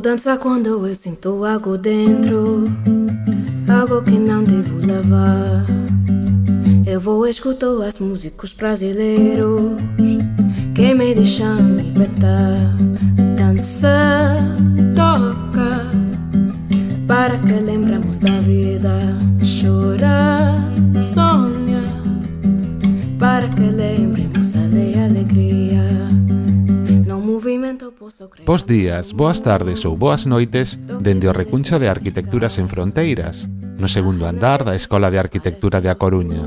Vou quando eu sinto algo dentro, algo que não devo levar. Eu vou escutar as músicos brasileiros que me deixam libertar. Dança, toca, para que lembramos da vida. Chorar, sonha, para que lembremos Bos días, boas tardes ou boas noites dende o recuncho de Arquitecturas en Fronteiras, no segundo andar da Escola de Arquitectura de A Coruña.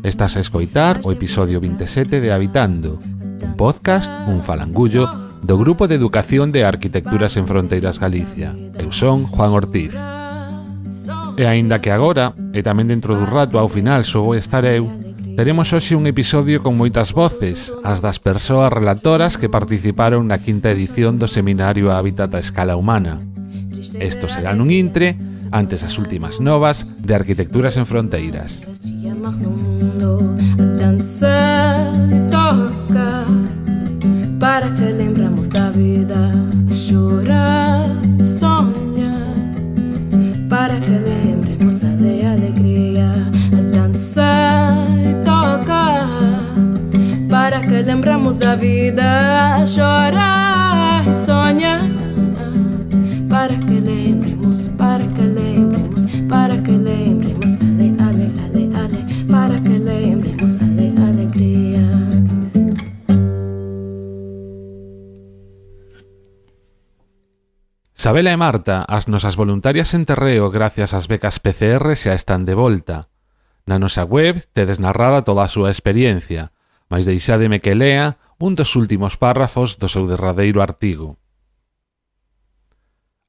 Estás a escoitar o episodio 27 de Habitando, un podcast, un falangullo, do Grupo de Educación de Arquitecturas en Fronteiras Galicia. Eu son Juan Ortiz. E aínda que agora, e tamén dentro dun rato ao final só vou estar eu, Teremos hoxe un episodio con moitas voces, as das persoas relatoras que participaron na quinta edición do Seminario Hábitat a Escala Humana. Esto será nun intre, antes as últimas novas de Arquitecturas en Fronteiras. Dança e toca para que lembramos da vida. Chorar, sonha para que lembramos para que lembramos da vida, chorar e sonhar. Para que lembremos, para que lembremos, para que lembremos, ale, ale, ale, ale, para que lembremos, ale, alegria. Sabela e Marta, as nosas voluntarias en terreo gracias ás becas PCR xa están de volta. Na nosa web tedes narrada toda a súa experiencia, mas deixádeme que lea un dos últimos párrafos do seu derradeiro artigo.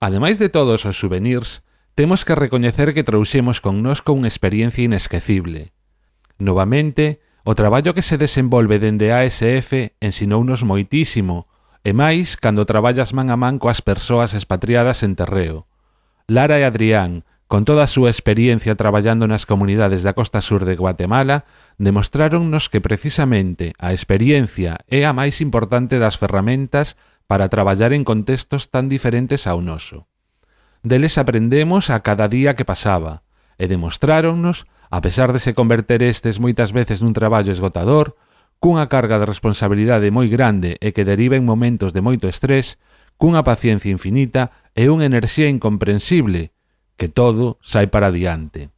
Ademais de todos os souvenirs, temos que recoñecer que trouxemos connosco unha experiencia inesquecible. Novamente, o traballo que se desenvolve dende ASF ensinounos moitísimo, e máis cando traballas man a man coas persoas expatriadas en terreo. Lara e Adrián, Con toda a súa experiencia traballando nas comunidades da costa sur de Guatemala, demostráronnos que precisamente a experiencia é a máis importante das ferramentas para traballar en contextos tan diferentes ao noso. Deles aprendemos a cada día que pasaba, e demostráronnos, a pesar de se converter estes moitas veces nun traballo esgotador, cunha carga de responsabilidade moi grande e que deriva en momentos de moito estrés, cunha paciencia infinita e unha enerxía incomprensible, que todo sai para diante.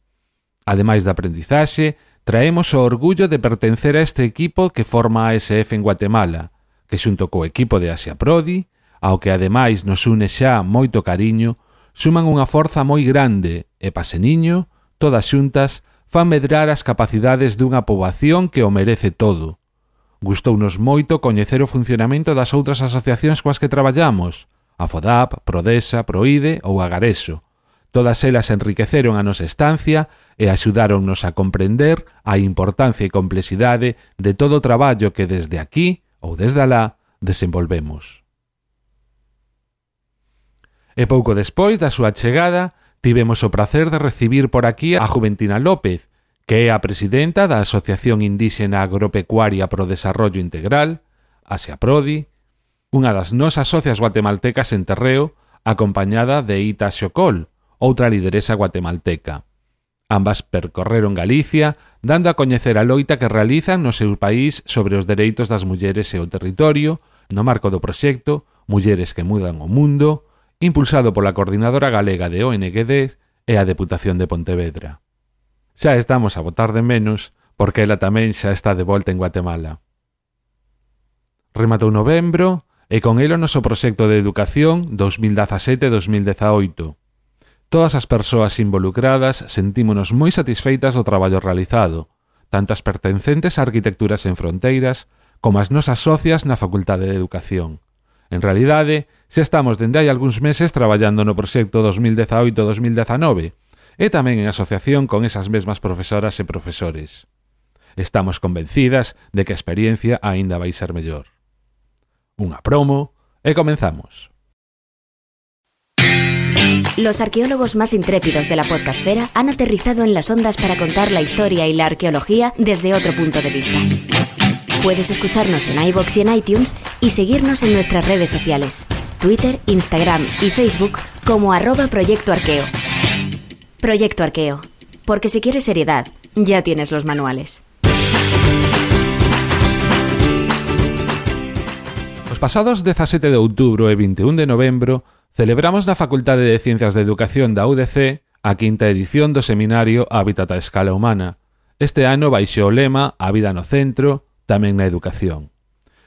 Ademais da aprendizaxe, traemos o orgullo de pertencer a este equipo que forma a ASF en Guatemala, que xunto co equipo de Asia Prodi, ao que ademais nos une xa moito cariño, suman unha forza moi grande e paseniño, todas xuntas, fan medrar as capacidades dunha poboación que o merece todo. Gustounos moito coñecer o funcionamento das outras asociacións coas que traballamos, a FODAP, Prodesa, Proide ou Agareso, Todas elas enriqueceron a nosa estancia e axudáronnos a comprender a importancia e complexidade de todo o traballo que desde aquí ou desde alá desenvolvemos. E pouco despois da súa chegada, tivemos o placer de recibir por aquí a Juventina López, que é a presidenta da Asociación Indígena Agropecuaria pro Desarrollo Integral, Asia Prodi, unha das nosas socias guatemaltecas en terreo, acompañada de Ita Xocol, outra lideresa guatemalteca. Ambas percorreron Galicia, dando a coñecer a loita que realizan no seu país sobre os dereitos das mulleres e o territorio, no marco do proxecto Mulleres que mudan o mundo, impulsado pola coordinadora galega de ONGD e a Deputación de Pontevedra. Xa estamos a votar de menos porque ela tamén xa está de volta en Guatemala. Rematou novembro e con ela o noso proxecto de educación 2017-2018 Todas as persoas involucradas sentímonos moi satisfeitas do traballo realizado, tanto as pertencentes a Arquitecturas en Fronteiras como as nosas socias na Facultade de Educación. En realidade, xa estamos dende hai algúns meses traballando no proxecto 2018-2019 e tamén en asociación con esas mesmas profesoras e profesores. Estamos convencidas de que a experiencia aínda vai ser mellor. Unha promo e comenzamos. Los arqueólogos más intrépidos de la podcastfera han aterrizado en las ondas para contar la historia y la arqueología desde otro punto de vista. Puedes escucharnos en iBox y en iTunes y seguirnos en nuestras redes sociales. Twitter, Instagram y Facebook como arroba Proyecto Arqueo. Proyecto Arqueo. Porque si quieres seriedad, ya tienes los manuales. Os pasados 17 de outubro e 21 de novembro Celebramos na Facultade de Ciencias da Educación da UDC a quinta edición do seminario Hábitat a escala humana. Este ano baixo o lema A vida no centro, tamén na educación.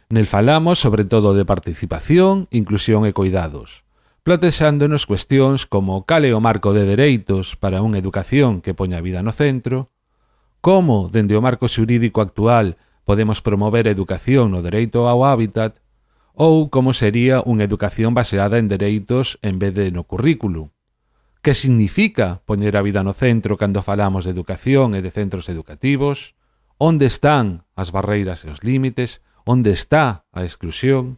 Nel falamos sobre todo de participación, inclusión e cuidados, plotexándonos cuestións como cal é o marco de dereitos para unha educación que poña a vida no centro, como, dende o marco xurídico actual, podemos promover a educación no dereito ao hábitat ou como sería unha educación baseada en dereitos en vez de no currículo. Que significa poñer a vida no centro cando falamos de educación e de centros educativos? Onde están as barreiras e os límites? Onde está a exclusión?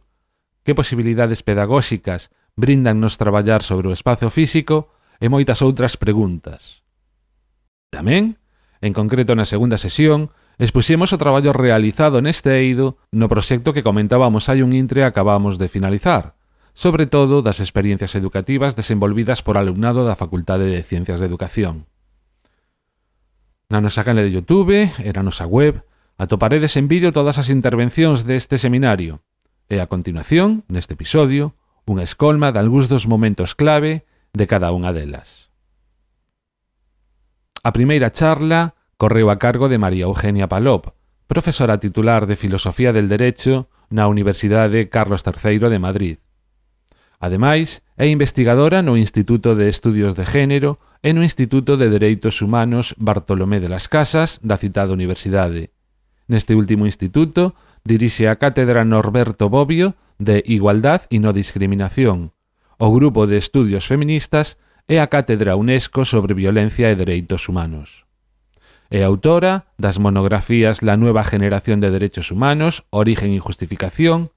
Que posibilidades pedagóxicas brindannos traballar sobre o espazo físico? E moitas outras preguntas. Tamén, en concreto na segunda sesión, Expuxemos o traballo realizado neste eido no proxecto que comentábamos hai un intre acabamos de finalizar, sobre todo das experiencias educativas desenvolvidas por alumnado da Facultade de Ciencias de Educación. Na nosa canle de Youtube e na nosa web atoparedes en vídeo todas as intervencións deste seminario e a continuación, neste episodio, unha escolma de algúns dos momentos clave de cada unha delas. A primeira charla correu a cargo de María Eugenia Palop, profesora titular de Filosofía del Derecho na Universidade Carlos III de Madrid. Ademais, é investigadora no Instituto de Estudios de Género e no Instituto de Dereitos Humanos Bartolomé de las Casas da citada universidade. Neste último instituto, dirixe a Cátedra Norberto Bobbio de Igualdad e No Discriminación, o Grupo de Estudios Feministas e a Cátedra UNESCO sobre Violencia e Dereitos Humanos. É autora das monografías La nueva generación de derechos humanos, Origen y justificación,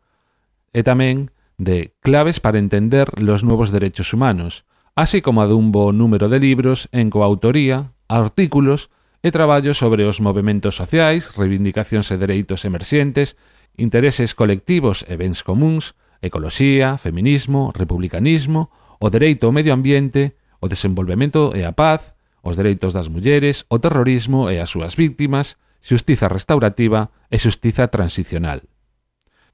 e tamén de Claves para entender los nuevos derechos humanos, así como a dun bo número de libros en coautoría, artículos e traballos sobre os movimentos sociais, reivindicacións e dereitos emerxentes, intereses colectivos e bens comuns, ecoloxía, feminismo, republicanismo, o dereito ao medio ambiente, o desenvolvemento e a paz, os dereitos das mulleres, o terrorismo e as súas víctimas, xustiza restaurativa e xustiza transicional.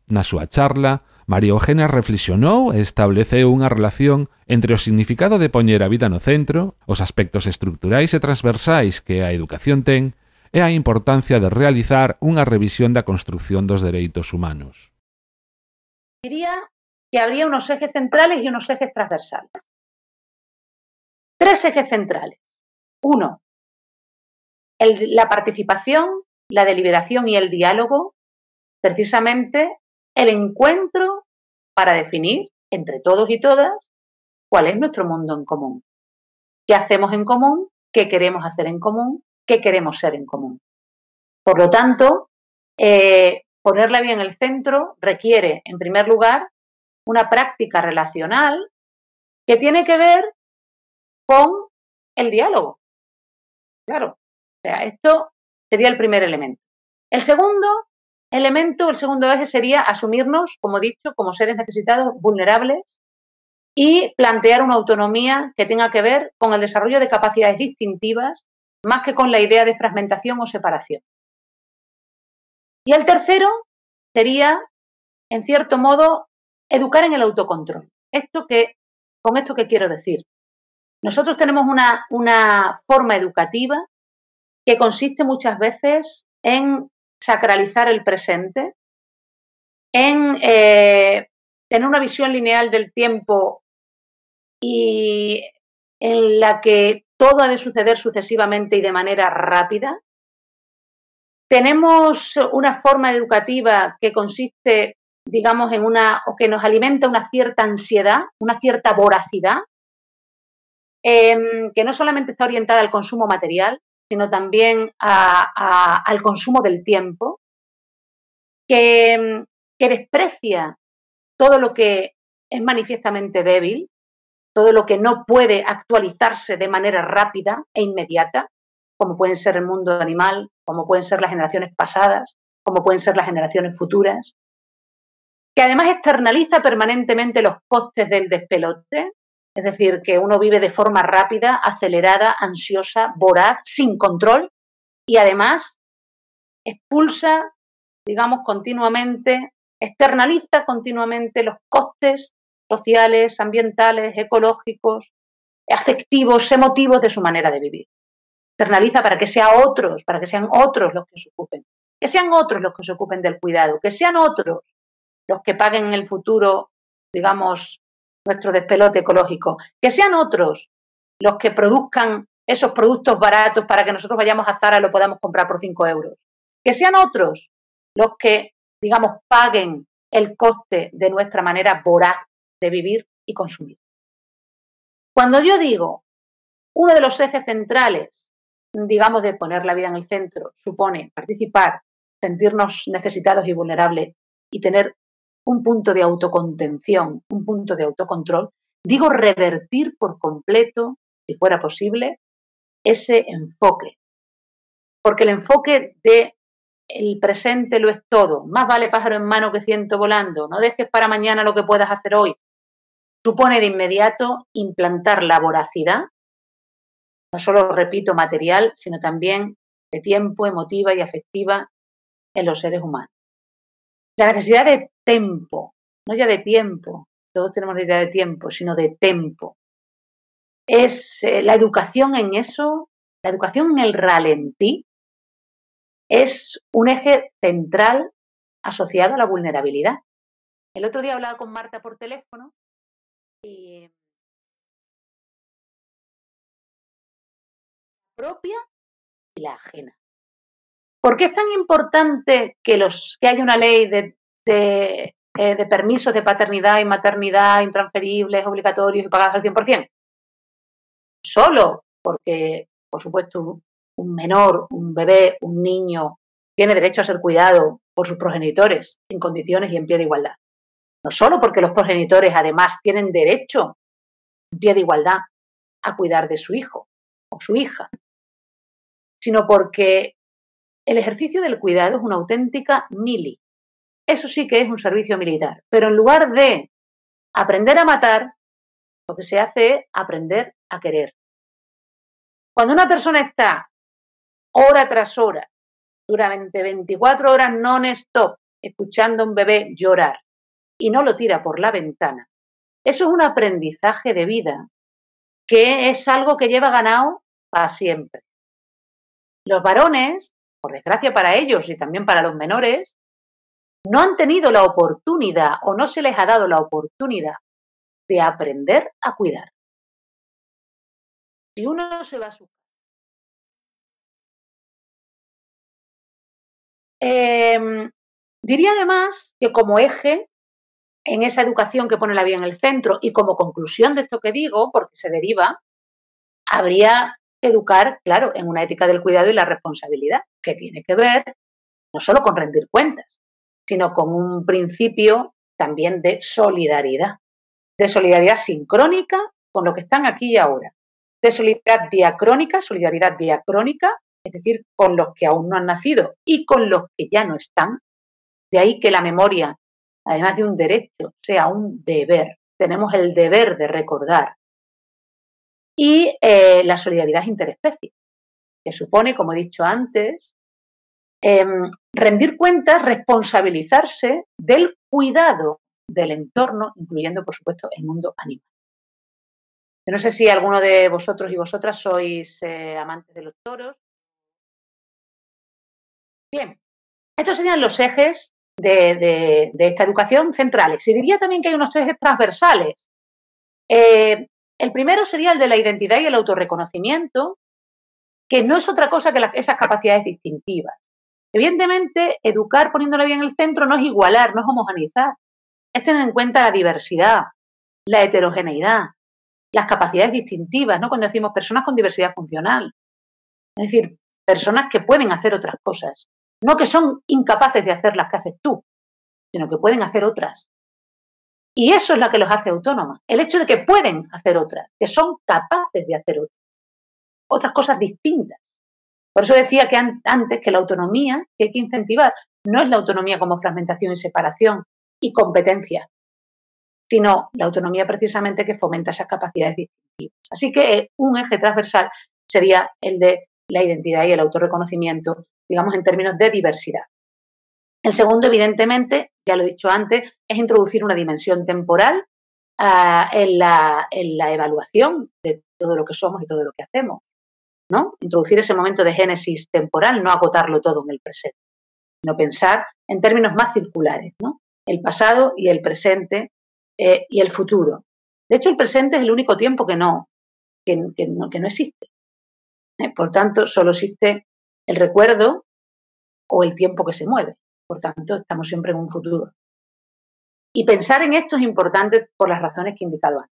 Na súa charla, María Eugenia reflexionou e estableceu unha relación entre o significado de poñer a vida no centro, os aspectos estructurais e transversais que a educación ten e a importancia de realizar unha revisión da construción dos dereitos humanos. Diría que habría unos ejes centrales y unos ejes transversales. Tres ejes centrales. Uno, la participación, la deliberación y el diálogo, precisamente el encuentro para definir entre todos y todas cuál es nuestro mundo en común, qué hacemos en común, qué queremos hacer en común, qué queremos ser en común. Por lo tanto, eh, ponerla bien en el centro requiere, en primer lugar, una práctica relacional que tiene que ver con el diálogo. Claro. O sea, esto sería el primer elemento. El segundo elemento, el segundo eje sería asumirnos, como he dicho, como seres necesitados, vulnerables y plantear una autonomía que tenga que ver con el desarrollo de capacidades distintivas más que con la idea de fragmentación o separación. Y el tercero sería, en cierto modo, educar en el autocontrol. Esto que, con esto que quiero decir, nosotros tenemos una, forma educativa que consiste muchas veces en sacralizar el presente, en eh, tener una visión lineal del tiempo y en la que todo ha de suceder sucesivamente y de manera rápida. Tenemos una forma educativa que consiste, digamos, en una, o que nos alimenta una cierta ansiedad, una cierta voracidad, Em, que no solamente está orientada al consumo material, sino también al consumo del tiempo, que, que desprecia todo lo que es manifiestamente débil, todo lo que no puede actualizarse de manera rápida e inmediata, como pueden ser el mundo animal, como pueden ser las generaciones pasadas, como pueden ser las generaciones futuras, que además externaliza permanentemente los costes del despelote, es decir, que uno vive de forma rápida, acelerada, ansiosa, voraz, sin control y además expulsa, digamos, continuamente, externaliza continuamente los costes sociales, ambientales, ecológicos, afectivos, emotivos de su manera de vivir. Externaliza para que sean otros, para que sean otros los que se ocupen, que sean otros los que se ocupen del cuidado, que sean otros los que paguen en el futuro, digamos, nuestro despelote ecológico, que sean otros los que produzcan esos productos baratos para que nosotros vayamos a Zara y lo podamos comprar por 5 euros, que sean otros los que, digamos, paguen el coste de nuestra manera voraz de vivir y consumir. Cuando yo digo uno de los ejes centrales, digamos, de poner la vida en el centro, supone participar, sentirnos necesitados y vulnerables y tener un punto de autocontención, un punto de autocontrol, digo revertir por completo, si fuera posible, ese enfoque. Porque el enfoque de el presente lo es todo, más vale pájaro en mano que ciento volando, no dejes para mañana lo que puedas hacer hoy, supone de inmediato implantar la voracidad, no solo, repito, material, sino también de tiempo, emotiva y afectiva en los seres humanos. La necesidad de tiempo, no ya de tiempo, todos tenemos la idea de tiempo, sino de tiempo. Es eh, la educación en eso, la educación en el ralentí, es un eje central asociado a la vulnerabilidad. El otro día hablaba con Marta por teléfono y propia y la ajena. ¿Por qué es tan importante que, haya una ley de, de, eh, de permisos de paternidad y maternidad intransferibles, obligatorios y pagados al 100%? Solo porque, por supuesto, un menor, un bebé, un niño, tiene derecho a ser cuidado por sus progenitores en condiciones y en pie de igualdad. No solo porque los progenitores además tienen derecho en pie de igualdad a cuidar de su hijo o su hija, sino porque el ejercicio del cuidado es una auténtica mili. Eso sí que es un servicio militar. Pero en lugar de aprender a matar, lo que se hace es aprender a querer. Cuando una persona está hora tras hora, durante 24 horas non-stop, escuchando a un bebé llorar y no lo tira por la ventana, eso es un aprendizaje de vida que es algo que lleva ganado para siempre. Los varones, por desgracia para ellos y también para los menores, no han tenido la oportunidad o no se les ha dado la oportunidad de aprender a cuidar. Si uno se va a su eh, diría además que como eje en esa educación que pone la vida en el centro y como conclusión de esto que digo, porque se deriva, habría educar, claro, en una ética del cuidado y la responsabilidad, que tiene que ver no solo con rendir cuentas, sino con un principio también de solidaridad, de solidaridad sincrónica con lo que están aquí y ahora, de solidaridad diacrónica, solidaridad diacrónica, es decir, con los que aún no han nacido y con los que ya no están. De ahí que la memoria, además de un derecho, sea un deber. Tenemos el deber de recordar y eh, la solidaridad interespecie, que supone, como he dicho antes, em, rendir cuentas, responsabilizarse del cuidado del entorno, incluyendo, por supuesto, el mundo animal. Yo no sé si alguno de vosotros y vosotras sois eh, amantes de los toros. Bien, estos serían los ejes de, esta educación centrales. Y diría también que hay unos ejes transversales. Eh, el primero sería el de la identidad y el autorreconocimiento, que no es otra cosa que esas capacidades distintivas. Evidentemente, educar poniéndola bien en el centro no es igualar, no es homogeneizar. Es tener en cuenta la diversidad, la heterogeneidad, las capacidades distintivas, ¿no? Cuando decimos personas con diversidad funcional. Es decir, personas que pueden hacer otras cosas. No que son incapaces de hacer las que haces tú, sino que pueden hacer otras. Y eso es lo que los hace autónomas. El hecho de que pueden hacer otras, que son capaces de hacer otras. Otras cosas distintas. Por eso decía que antes que la autonomía que hay que incentivar no es la autonomía como fragmentación y separación, y competencia, sino la autonomía precisamente que fomenta esas capacidades distintivas. Así que eh, un eje transversal sería el de la identidad y el autorreconocimiento, digamos, en términos de diversidad. El segundo, evidentemente, ya lo he dicho antes, es introducir una dimensión temporal la, en, la, evaluación de todo lo que somos y todo lo que hacemos. ¿No? Introducir ese momento de génesis temporal, no agotarlo todo en el presente, sino pensar en términos más circulares, ¿no? el pasado y el presente eh, y el futuro. De hecho, el presente es el único tiempo que no, que, no existe. ¿eh? Por tanto, solo existe el recuerdo o el tiempo que se mueve. Por tanto, estamos siempre en un futuro. Y pensar en esto es importante por las razones que he indicado antes.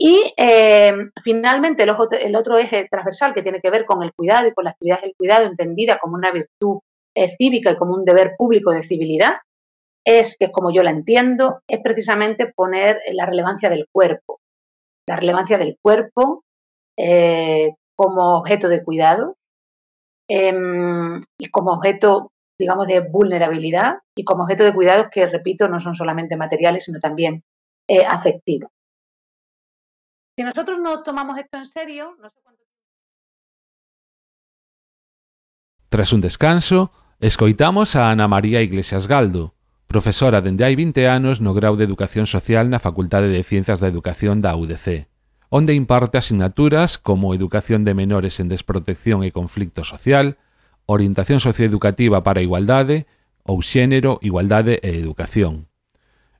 Y eh, finalmente, el, otro eje transversal que tiene que ver con el cuidado y con la actividad del cuidado entendida como una virtud eh, cívica y como un deber público de civilidad, es que, como yo la entiendo, es precisamente poner la relevancia del cuerpo, la relevancia del cuerpo eh, como objeto de cuidado em, y como objeto, digamos, de vulnerabilidad y como objeto de cuidados que, repito, no son solamente materiales, sino también eh, afectivos. Si nosotros no tomamos esto en serio, no sé cuánto... Tras un descanso, escoitamos a Ana María Iglesias Galdo, profesora dende hai 20 anos no grau de Educación Social na Facultade de Ciencias da Educación da UDC, onde imparte asignaturas como Educación de Menores en Desprotección e Conflicto Social, Orientación Socioeducativa para a Igualdade ou Xénero, Igualdade e Educación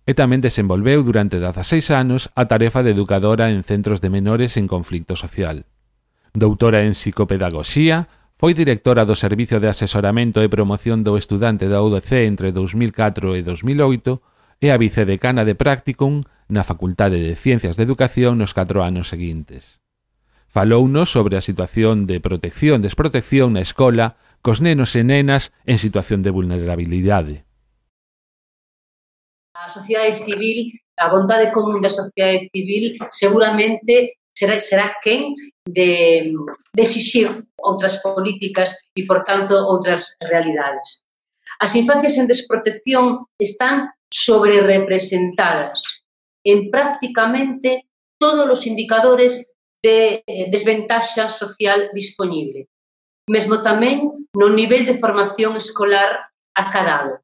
e tamén desenvolveu durante 16 anos a tarefa de educadora en centros de menores en conflicto social. Doutora en psicopedagogía, foi directora do Servicio de Asesoramento e Promoción do Estudante da UDC entre 2004 e 2008 e a vicedecana de Practicum na Facultade de Ciencias de Educación nos 4 anos seguintes. Falounos sobre a situación de protección-desprotección na escola cos nenos e nenas en situación de vulnerabilidade a sociedade civil, a vontade común da sociedade civil seguramente será, será quen de, de exixir outras políticas e, por tanto, outras realidades. As infancias en desprotección están sobrerepresentadas en prácticamente todos os indicadores de eh, desventaxa social disponible. Mesmo tamén no nivel de formación escolar acadado.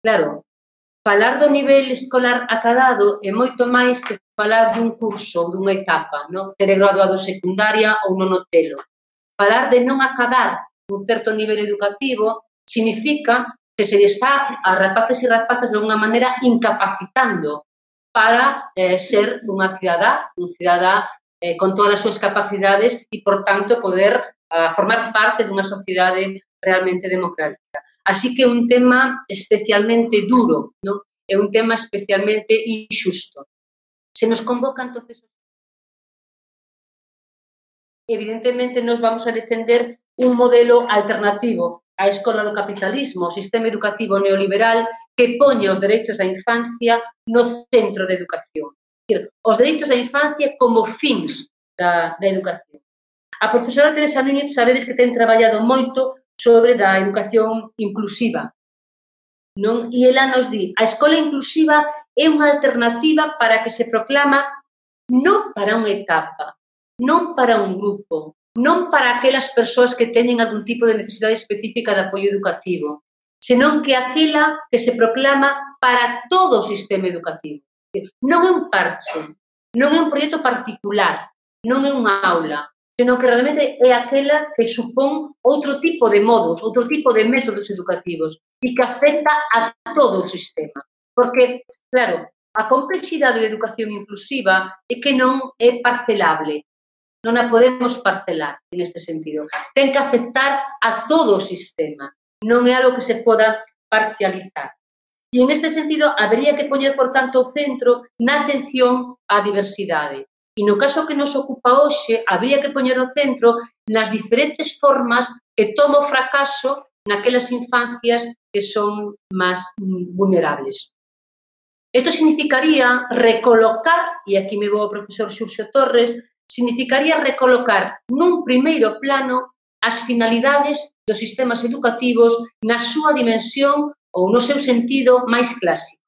Claro, falar do nivel escolar acadado é moito máis que falar dun curso ou dunha etapa, non? Ter graduado secundaria ou non telo. Falar de non acadar un certo nivel educativo significa que se está a rapaces e rapazas de unha maneira incapacitando para eh, ser unha cidadá, un cidadá eh, con todas as súas capacidades e, por tanto, poder eh, formar parte dunha sociedade realmente democrática. Así que é un tema especialmente duro, non? é un tema especialmente injusto. Se nos convoca entonces evidentemente nos vamos a defender un modelo alternativo á escola do capitalismo, o sistema educativo neoliberal que poña os dereitos da infancia no centro da educación. Os dereitos da infancia como fins da, da educación. A profesora Teresa Núñez sabedes que ten traballado moito sobre da educación inclusiva. Non? E ela nos di, a escola inclusiva é unha alternativa para que se proclama non para unha etapa, non para un grupo, non para aquelas persoas que teñen algún tipo de necesidade específica de apoio educativo, senón que aquela que se proclama para todo o sistema educativo. Non é un parche, non é un proxecto particular, non é unha aula, senón que realmente é aquela que supón outro tipo de modos, outro tipo de métodos educativos e que afecta a todo o sistema. Porque, claro, a complexidade da educación inclusiva é que non é parcelable, non a podemos parcelar en este sentido. Ten que afectar a todo o sistema, non é algo que se poda parcializar. E en este sentido, habría que poñer, por tanto, o centro na atención á diversidade, E no caso que nos ocupa hoxe, habría que poñer o centro nas diferentes formas que toma o fracaso naquelas infancias que son máis vulnerables. Isto significaría recolocar, e aquí me vou ao profesor Xurxo Torres, significaría recolocar nun primeiro plano as finalidades dos sistemas educativos na súa dimensión ou no seu sentido máis clásico.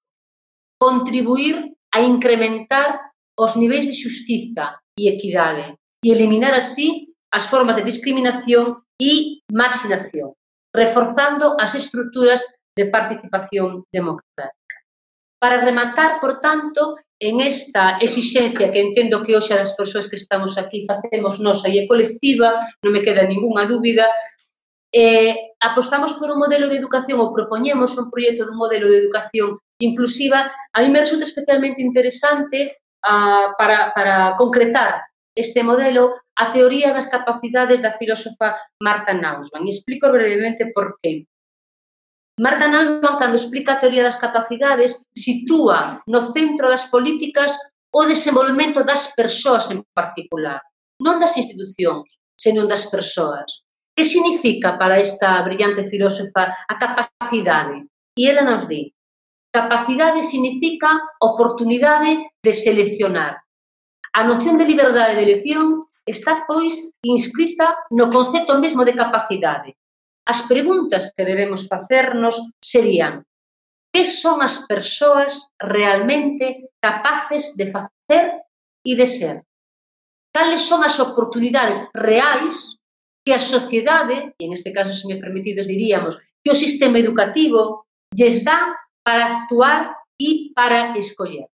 Contribuir a incrementar os niveis de xustiza e equidade e eliminar así as formas de discriminación e marginación, reforzando as estruturas de participación democrática. Para rematar, por tanto, en esta exixencia que entendo que hoxe das persoas que estamos aquí facemos nosa e é colectiva, non me queda ningunha dúbida, eh, apostamos por un modelo de educación ou propoñemos un proxecto dun modelo de educación inclusiva, a mí me resulta especialmente interesante a, para, para concretar este modelo a teoría das capacidades da filósofa Martha Nausman. E explico brevemente por qué. Martha Nausman, cando explica a teoría das capacidades, sitúa no centro das políticas o desenvolvemento das persoas en particular, non das institucións, senón das persoas. Que significa para esta brillante filósofa a capacidade? E ela nos di, Capacidade significa oportunidade de seleccionar. A noción de liberdade de elección está, pois, inscrita no concepto mesmo de capacidade. As preguntas que debemos facernos serían que son as persoas realmente capaces de facer e de ser? Cales son as oportunidades reais que a sociedade, e en este caso, se me permitidos, diríamos, que o sistema educativo lles dá para actuar e para escoller.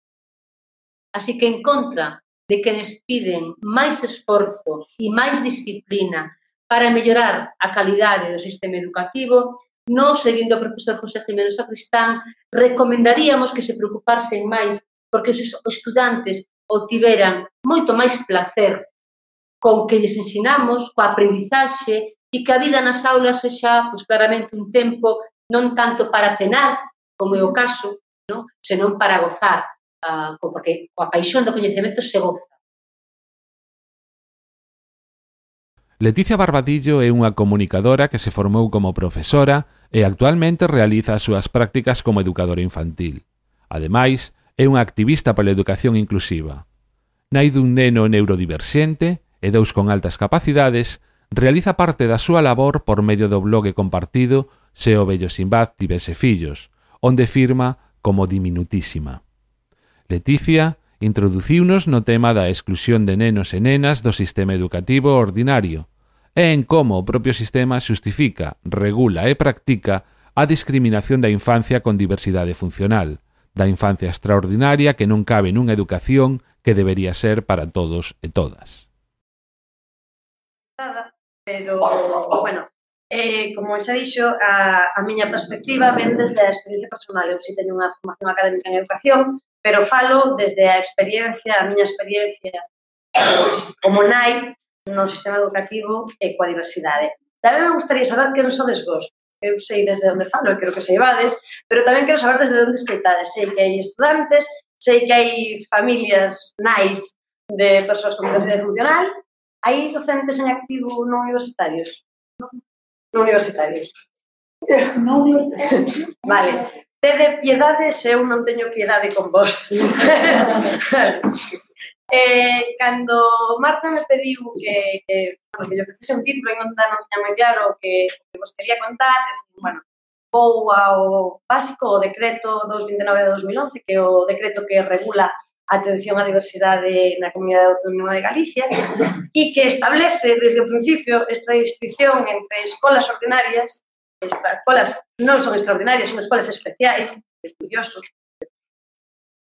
Así que en contra de que nos piden máis esforzo e máis disciplina para mellorar a calidade do sistema educativo, nós, seguindo o profesor José Jiménez Sacristán, recomendaríamos que se preocuparsen máis porque os estudantes obtiveran moito máis placer con que lles ensinamos, coa aprendizaxe, e que a vida nas aulas sexa pois, claramente un tempo non tanto para penar, como é o caso, non? senón para gozar, uh, porque coa paixón do coñecemento se goza. Leticia Barbadillo é unha comunicadora que se formou como profesora e actualmente realiza as súas prácticas como educadora infantil. Ademais, é unha activista pola educación inclusiva. Nai dun neno neurodiverxente e dous con altas capacidades, realiza parte da súa labor por medio do blog compartido Se o vello Simbad tivese fillos, onde firma como diminutísima. Leticia introduciunos no tema da exclusión de nenos e nenas do sistema educativo ordinario e en como o propio sistema xustifica, regula e practica a discriminación da infancia con diversidade funcional, da infancia extraordinaria que non cabe nunha educación que debería ser para todos e todas. Pero, bueno, Eh, como xa dixo, a, a miña perspectiva ven desde a experiencia personal. Eu si teño unha formación académica en educación, pero falo desde a experiencia, a miña experiencia como nai no sistema educativo e coa diversidade. Tamén me gustaría saber que non sodes vos. Eu sei desde onde falo, e creo que sei vades, pero tamén quero saber desde onde escoitades. Sei que hai estudantes, sei que hai familias nais de persoas con diversidade funcional, hai docentes en activo non universitarios. Non? universitarios. Non universitarios. vale. Tede piedade se eu non teño piedade con vos. Eh, cando Marta me pediu que, que, bueno, que yo fixese un título e non da non tiña moi claro que, que vos quería contar, dixen, bueno, vou ao básico o decreto 229 de 2011, que é o decreto que regula atención á diversidade na Comunidade Autónoma de Galicia e que establece desde o principio esta distinción entre escolas ordinarias, escolas non son extraordinarias, son escolas especiais, estudiosos.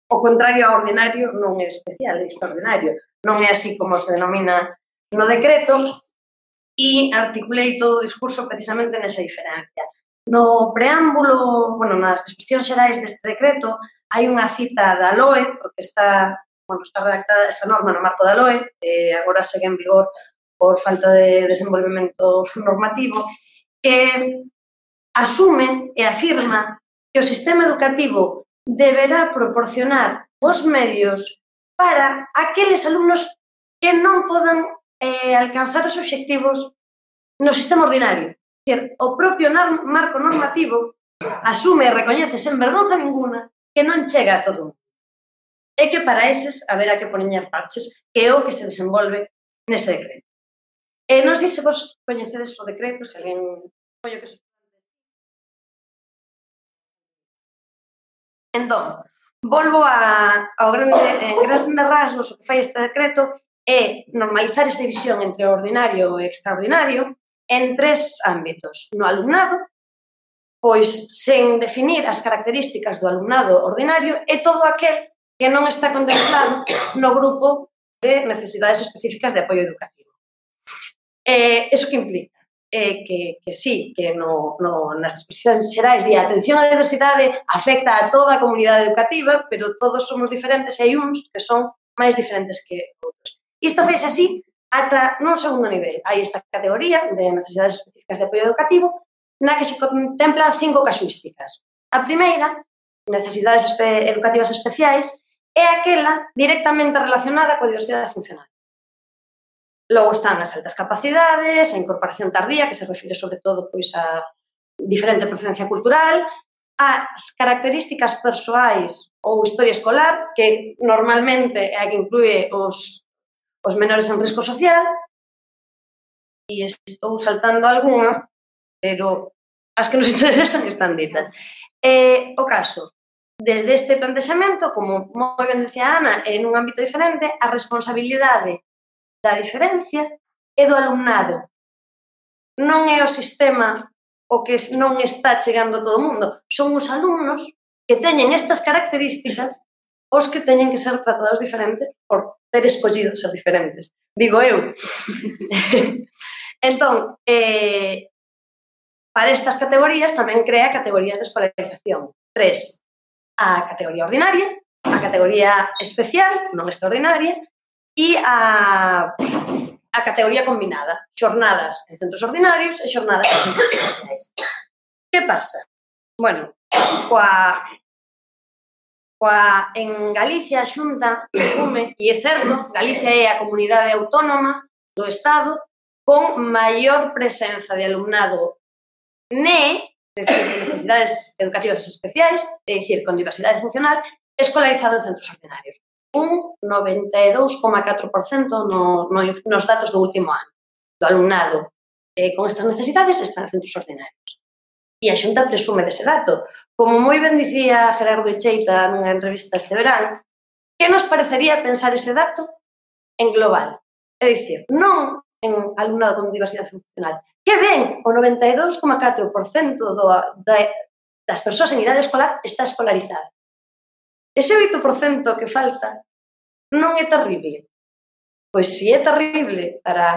O contrario ao ordinario non é especial, é extraordinario. Non é así como se denomina no decreto e articulei todo o discurso precisamente nesa diferencia. No preámbulo, bueno, nas disposicións xerais deste decreto, hai unha cita da LOE, porque está, bueno, está redactada esta norma no marco da LOE, e agora segue en vigor por falta de desenvolvemento normativo, que asume e afirma que o sistema educativo deberá proporcionar os medios para aqueles alumnos que non podan eh, alcanzar os obxectivos no sistema ordinario decir, o propio marco normativo asume e recoñece sen vergonza ninguna que non chega a todo mundo. E que para eses haberá que poñer parches, que é o que se desenvolve neste decreto. E non sei se vos coñecedes o decreto, se alguén collo que Entón, volvo a, ao grande, eh, grandes rasgos o que fai este decreto é normalizar esta división entre o ordinario e o extraordinario, en tres ámbitos. No alumnado, pois sen definir as características do alumnado ordinario e todo aquel que non está contemplado no grupo de necesidades específicas de apoio educativo. Eh, eso que implica? Eh, que, que sí, que no, no, nas disposicións xerais de atención á diversidade afecta a toda a comunidade educativa, pero todos somos diferentes e hai uns que son máis diferentes que outros. Isto fez así ata nun segundo nivel. Hai esta categoría de necesidades específicas de apoio educativo na que se contemplan cinco casuísticas. A primeira, necesidades espe educativas especiais, é aquela directamente relacionada coa diversidade funcional. Logo están as altas capacidades, a incorporación tardía, que se refire sobre todo pois a diferente procedencia cultural, as características persoais ou historia escolar, que normalmente é a que inclúe os os menores en risco social e estou saltando algunha, pero as que nos interesan están ditas. Eh, o caso, desde este plantexamento, como moi ben dicía Ana, en un ámbito diferente, a responsabilidade da diferencia é do alumnado. Non é o sistema o que non está chegando a todo o mundo. Son os alumnos que teñen estas características os que teñen que ser tratados diferente por ter escollido ser diferentes. Digo eu. entón, eh, para estas categorías tamén crea categorías de escolarización. Tres, a categoría ordinaria, a categoría especial, non extraordinaria, e a, a categoría combinada, xornadas en centros ordinarios e xornadas en centros especiais. Que pasa? Bueno, coa, coa, en Galicia a Xunta asume, e é certo, Galicia é a comunidade autónoma do Estado con maior presenza de alumnado NE, é dicir, necesidades educativas especiais, é dicir, con diversidade funcional, escolarizado en centros ordinarios. Un 92,4% no, no, nos datos do último ano do alumnado eh, con estas necesidades está en centros ordinarios. E a xunta presume dese dato. Como moi ben dicía Gerardo Echeita nunha entrevista este verán, que nos parecería pensar ese dato en global? É dicir, non en alumnado con diversidade funcional. Que ven o 92,4% do, da, das persoas en idade escolar está escolarizada. Ese 8% que falta non é terrible. Pois se é terrible para a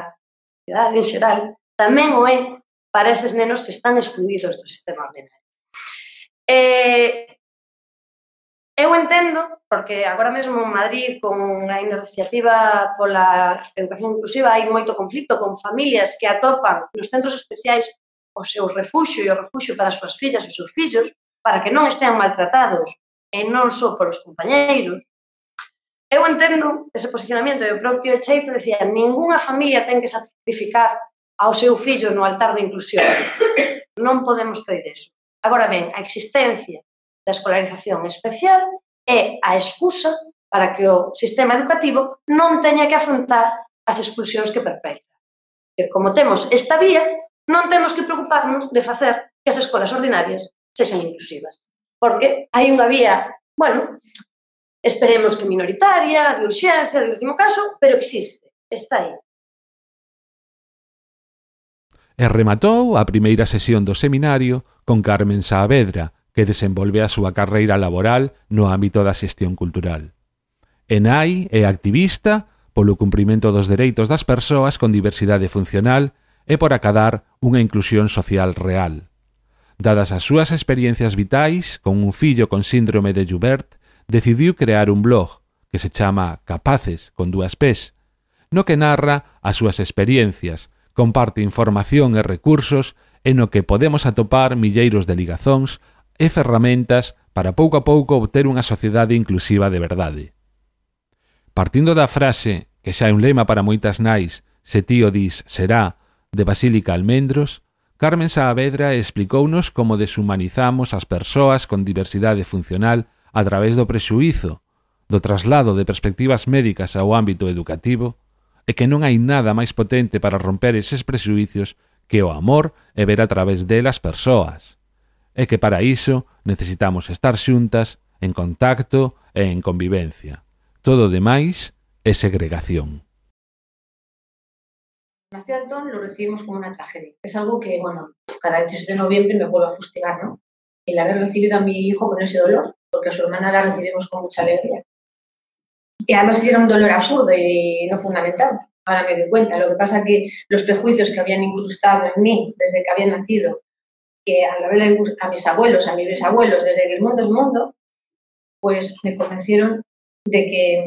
sociedade en xeral, tamén o é para eses nenos que están excluídos do sistema ordinario. Eh, eu entendo, porque agora mesmo en Madrid, con a iniciativa pola educación inclusiva, hai moito conflito con familias que atopan nos centros especiais o seu refuxio e o refuxio para as súas fillas e os seus fillos, para que non estean maltratados e non só polos compañeiros. Eu entendo ese posicionamento e o propio Cheito decía ninguna familia ten que sacrificar ao seu fillo no altar da inclusión. Non podemos pedir eso. Agora ben, a existencia da escolarización especial é a excusa para que o sistema educativo non teña que afrontar as exclusións que perpetra. Que como temos esta vía, non temos que preocuparnos de facer que as escolas ordinarias sexan inclusivas. Porque hai unha vía, bueno, esperemos que minoritaria, de urxencia, de último caso, pero existe, está aí e rematou a primeira sesión do seminario con Carmen Saavedra, que desenvolve a súa carreira laboral no ámbito da xestión cultural. Enai é activista polo cumprimento dos dereitos das persoas con diversidade funcional e por acadar unha inclusión social real. Dadas as súas experiencias vitais con un fillo con síndrome de Joubert, decidiu crear un blog que se chama Capaces con dúas pés, no que narra as súas experiencias, comparte información e recursos e no que podemos atopar milleiros de ligazóns e ferramentas para pouco a pouco obter unha sociedade inclusiva de verdade. Partindo da frase, que xa é un lema para moitas nais, se tío dis será, de Basílica Almendros, Carmen Saavedra explicounos como deshumanizamos as persoas con diversidade funcional a través do prexuízo, do traslado de perspectivas médicas ao ámbito educativo e que non hai nada máis potente para romper eses presuízos que o amor e ver a través delas persoas. E que para iso necesitamos estar xuntas, en contacto e en convivencia. Todo demais é segregación. Nació Antón lo recibimos como una tragedia. Es algo que, bueno, cada 16 de noviembre me vuelvo a fustigar, ¿no? El haber recibido a mi hijo con ese dolor, porque a su hermana la recibimos con mucha alegría. Y además era un dolor absurdo y no fundamental. Ahora me doy cuenta. Lo que pasa es que los prejuicios que habían incrustado en mí desde que había nacido, que al haber a mis abuelos, a mis bisabuelos, desde que el mundo es mundo, pues me convencieron de que,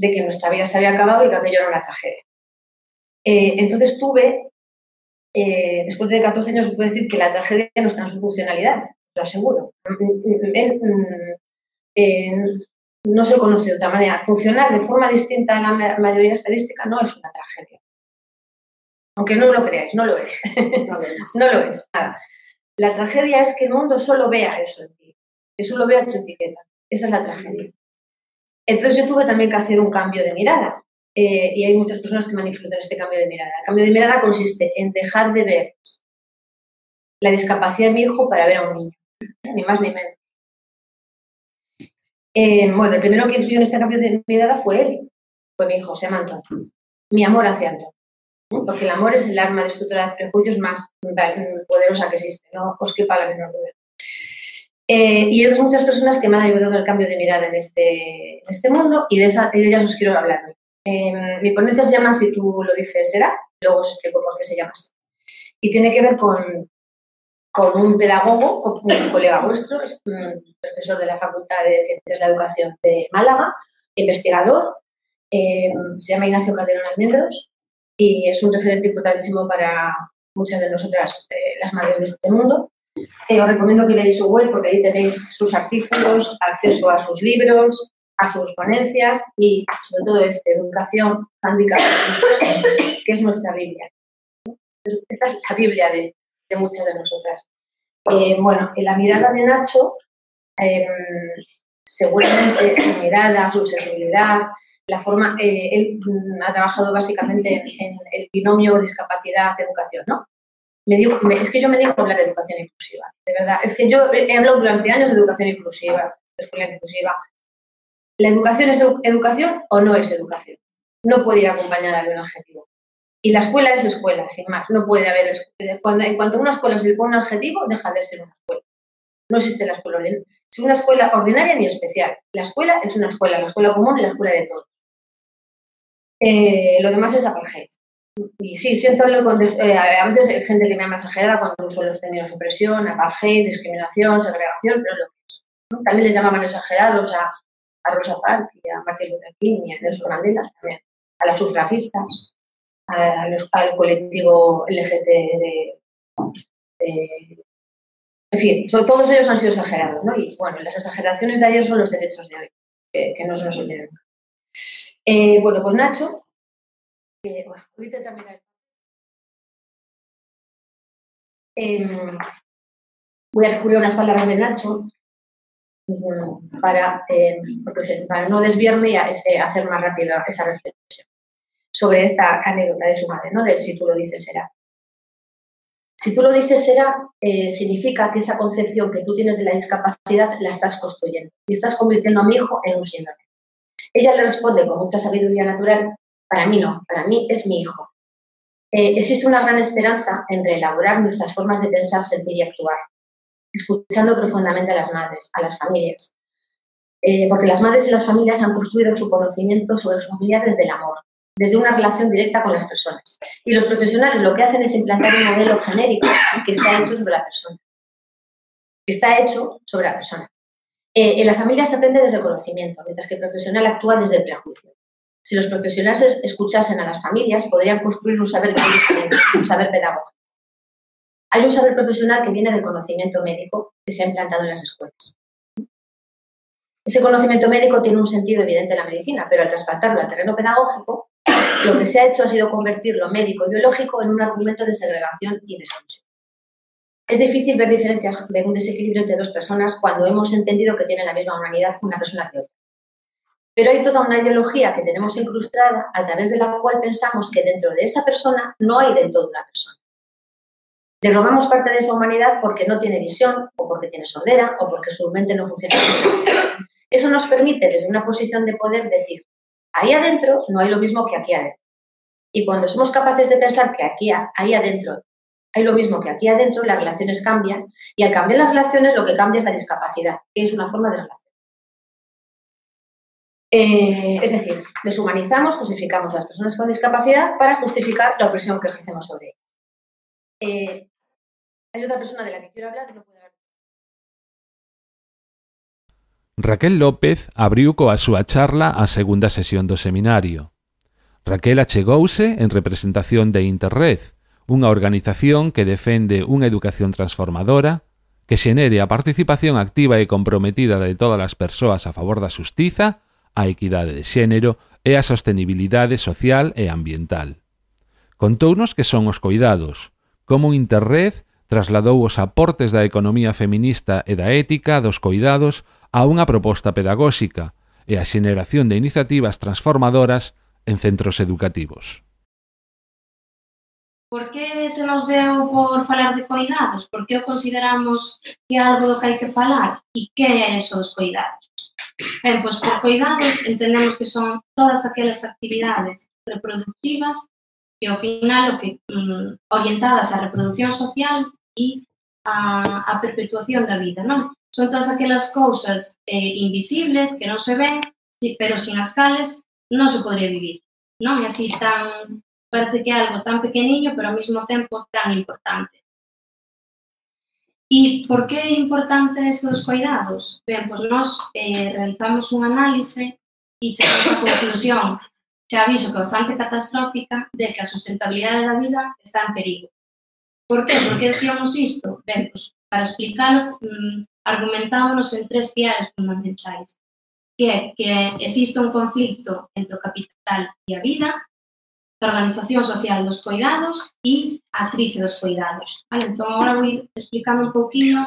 de que nuestra vida se había acabado y que aquello era una tragedia. Eh, entonces tuve, eh, después de 14 años, puedo decir que la tragedia no está en su funcionalidad, lo aseguro. No se conoce de otra manera. Funcionar de forma distinta a la mayoría estadística no es una tragedia. Aunque no lo creáis, no lo es. no lo es. La tragedia es que el mundo solo vea eso en ti, que solo vea tu etiqueta. Esa es la tragedia. Entonces yo tuve también que hacer un cambio de mirada. Eh, y hay muchas personas que manifiestan este cambio de mirada. El cambio de mirada consiste en dejar de ver la discapacidad de mi hijo para ver a un niño, ni más ni menos. Eh, bueno, el primero que influyó en este cambio de mirada fue él, fue mi hijo, se llama Antón. Mi amor hacia Antón. Porque el amor es el arma destructora de prejuicios más poderosa que existe, no os quepa la menor duda. Eh, y otras muchas personas que me han ayudado en el cambio de mirada en este, este mundo y de, esa, de ellas os quiero hablar. Em, mi ponencia se llama Si tú lo dices será, luego os explico por qué se llama así. Y tiene que ver con, con un pedagogo, con un colega vuestro, es un profesor de la Facultad de Ciencias de la Educación de Málaga, investigador, em, se llama Ignacio Calderón Almendros y es un referente importantísimo para muchas de nosotras, eh, las madres de este mundo. Eh, os recomiendo que veáis su web porque ahí tenéis sus artículos, acceso a sus libros, a sus ponencias y sobre todo este, educación, handicap, que es nuestra Biblia. Esta es la Biblia de, muchas de nosotras. Eh, bueno, en la mirada de Nacho, em, seguramente su mirada, su sensibilidad, la forma, eh, él mm, ha trabajado básicamente en, el binomio discapacidad-educación, ¿no? Me digo, es que yo me digo hablar de educación inclusiva, de verdad. Es que yo he hablado durante años de educación inclusiva, de escuela inclusiva, ¿La educación es educación o no es educación? No puede ir acompañada de un adjetivo. Y la escuela es escuela, sin más. No puede haber. Cuando, en cuanto a una escuela se le pone un adjetivo, deja de ser una escuela. No existe la escuela ordinaria. Es una escuela ordinaria ni especial. La escuela es una escuela, la escuela común y la escuela de todos. Eh, lo demás es apartheid. Y sí, siento con. Eh, a veces hay gente que me llama exagerada cuando uso los términos opresión, apartheid, discriminación, segregación, pero es lo que es. También les llamaban exagerados a a Rosa Parks y a Martin Luther King y a Nelson Mandela también, a las sufragistas, a al colectivo LGT en fin, todos ellos han sido exagerados, ¿no? Y bueno, las exageraciones de ayer son los derechos de hoy, que, no se nos olviden eh, bueno, pues Nacho, eh, em, voy a recurrir a unas palabras de Nacho, para, eh, para no desviarme y hacer más rápido esa reflexión sobre esta anécdota de su madre, ¿no? Del si tú lo dices será. Si tú lo dices será, eh, significa que esa concepción que tú tienes de la discapacidad la estás construyendo y estás convirtiendo a mi hijo en un síndrome. Ella le responde con mucha sabiduría natural, para mí no, para mí es mi hijo. Eh, existe una gran esperanza en reelaborar nuestras formas de pensar, sentir y actuar escuchando profundamente a las madres, a las familias. Eh, porque las madres y las familias han construido su conocimiento sobre su familia desde el amor, desde una relación directa con las personas. Y los profesionales lo que hacen es implantar un modelo genérico que está hecho sobre la persona. Que está hecho sobre la persona. Eh, en la familia se aprende desde el conocimiento, mientras que el profesional actúa desde el prejuicio. Si los profesionales escuchasen a las familias, podrían construir un saber un saber pedagógico. Hay un saber profesional que viene del conocimiento médico que se ha implantado en las escuelas. Ese conocimiento médico tiene un sentido evidente en la medicina, pero al trasplantarlo al terreno pedagógico, lo que se ha hecho ha sido convertir lo médico y biológico en un argumento de segregación y de exclusión. Es difícil ver diferencias, ver un desequilibrio entre dos personas cuando hemos entendido que tienen la misma humanidad una persona que otra. Pero hay toda una ideología que tenemos incrustada a través de la cual pensamos que dentro de esa persona no hay del todo una persona. Le robamos parte de esa humanidad porque no tiene visión, o porque tiene sordera, o porque su mente no funciona. Eso nos permite, desde una posición de poder, decir, ahí adentro no hay lo mismo que aquí adentro. Y cuando somos capaces de pensar que aquí, ahí adentro hay lo mismo que aquí adentro, las relaciones cambian, y al cambiar las relaciones lo que cambia es la discapacidad, que es una forma de relación. Eh, es decir, deshumanizamos, cosificamos a las personas con discapacidad para justificar la opresión que ejercemos sobre ellas. Eh, hay otra persona de la que quiero hablar no puede Raquel López abriu coa súa charla a segunda sesión do seminario. Raquel achegouse en representación de Interred, unha organización que defende unha educación transformadora, que xenere a participación activa e comprometida de todas as persoas a favor da xustiza, a equidade de xénero e a sostenibilidade social e ambiental. Contounos que son os coidados, como Interred trasladou os aportes da economía feminista e da ética dos coidados a unha proposta pedagóxica e a xeneración de iniciativas transformadoras en centros educativos. Por que se nos deu por falar de coidados? Por que o consideramos que é algo do que hai que falar? E que é eso dos coidados? Ben, pois por coidados entendemos que son todas aquelas actividades reproductivas que ao final o que mm, orientadas á reproducción social e a, a perpetuación da vida, non? son todas aquelas cousas eh, invisibles que non se ven, pero sin as cales non se podría vivir. Non é así tan, parece que é algo tan pequeniño, pero ao mesmo tempo tan importante. E por que é importante isto dos cuidados? Ben, pois nós eh, realizamos un análise e chegamos a conclusión, xa aviso que bastante catastrófica, de que a sustentabilidade da vida está en perigo. Por que? Por que decíamos isto? Ben, pois, para explicarlo, mm, argumentámonos en tres piares fundamentais, que é que existe un conflicto entre o capital e a vida, da Organización Social dos Coidados e a crise dos coidados. Vale? Entón, agora vou explicando un pouquinho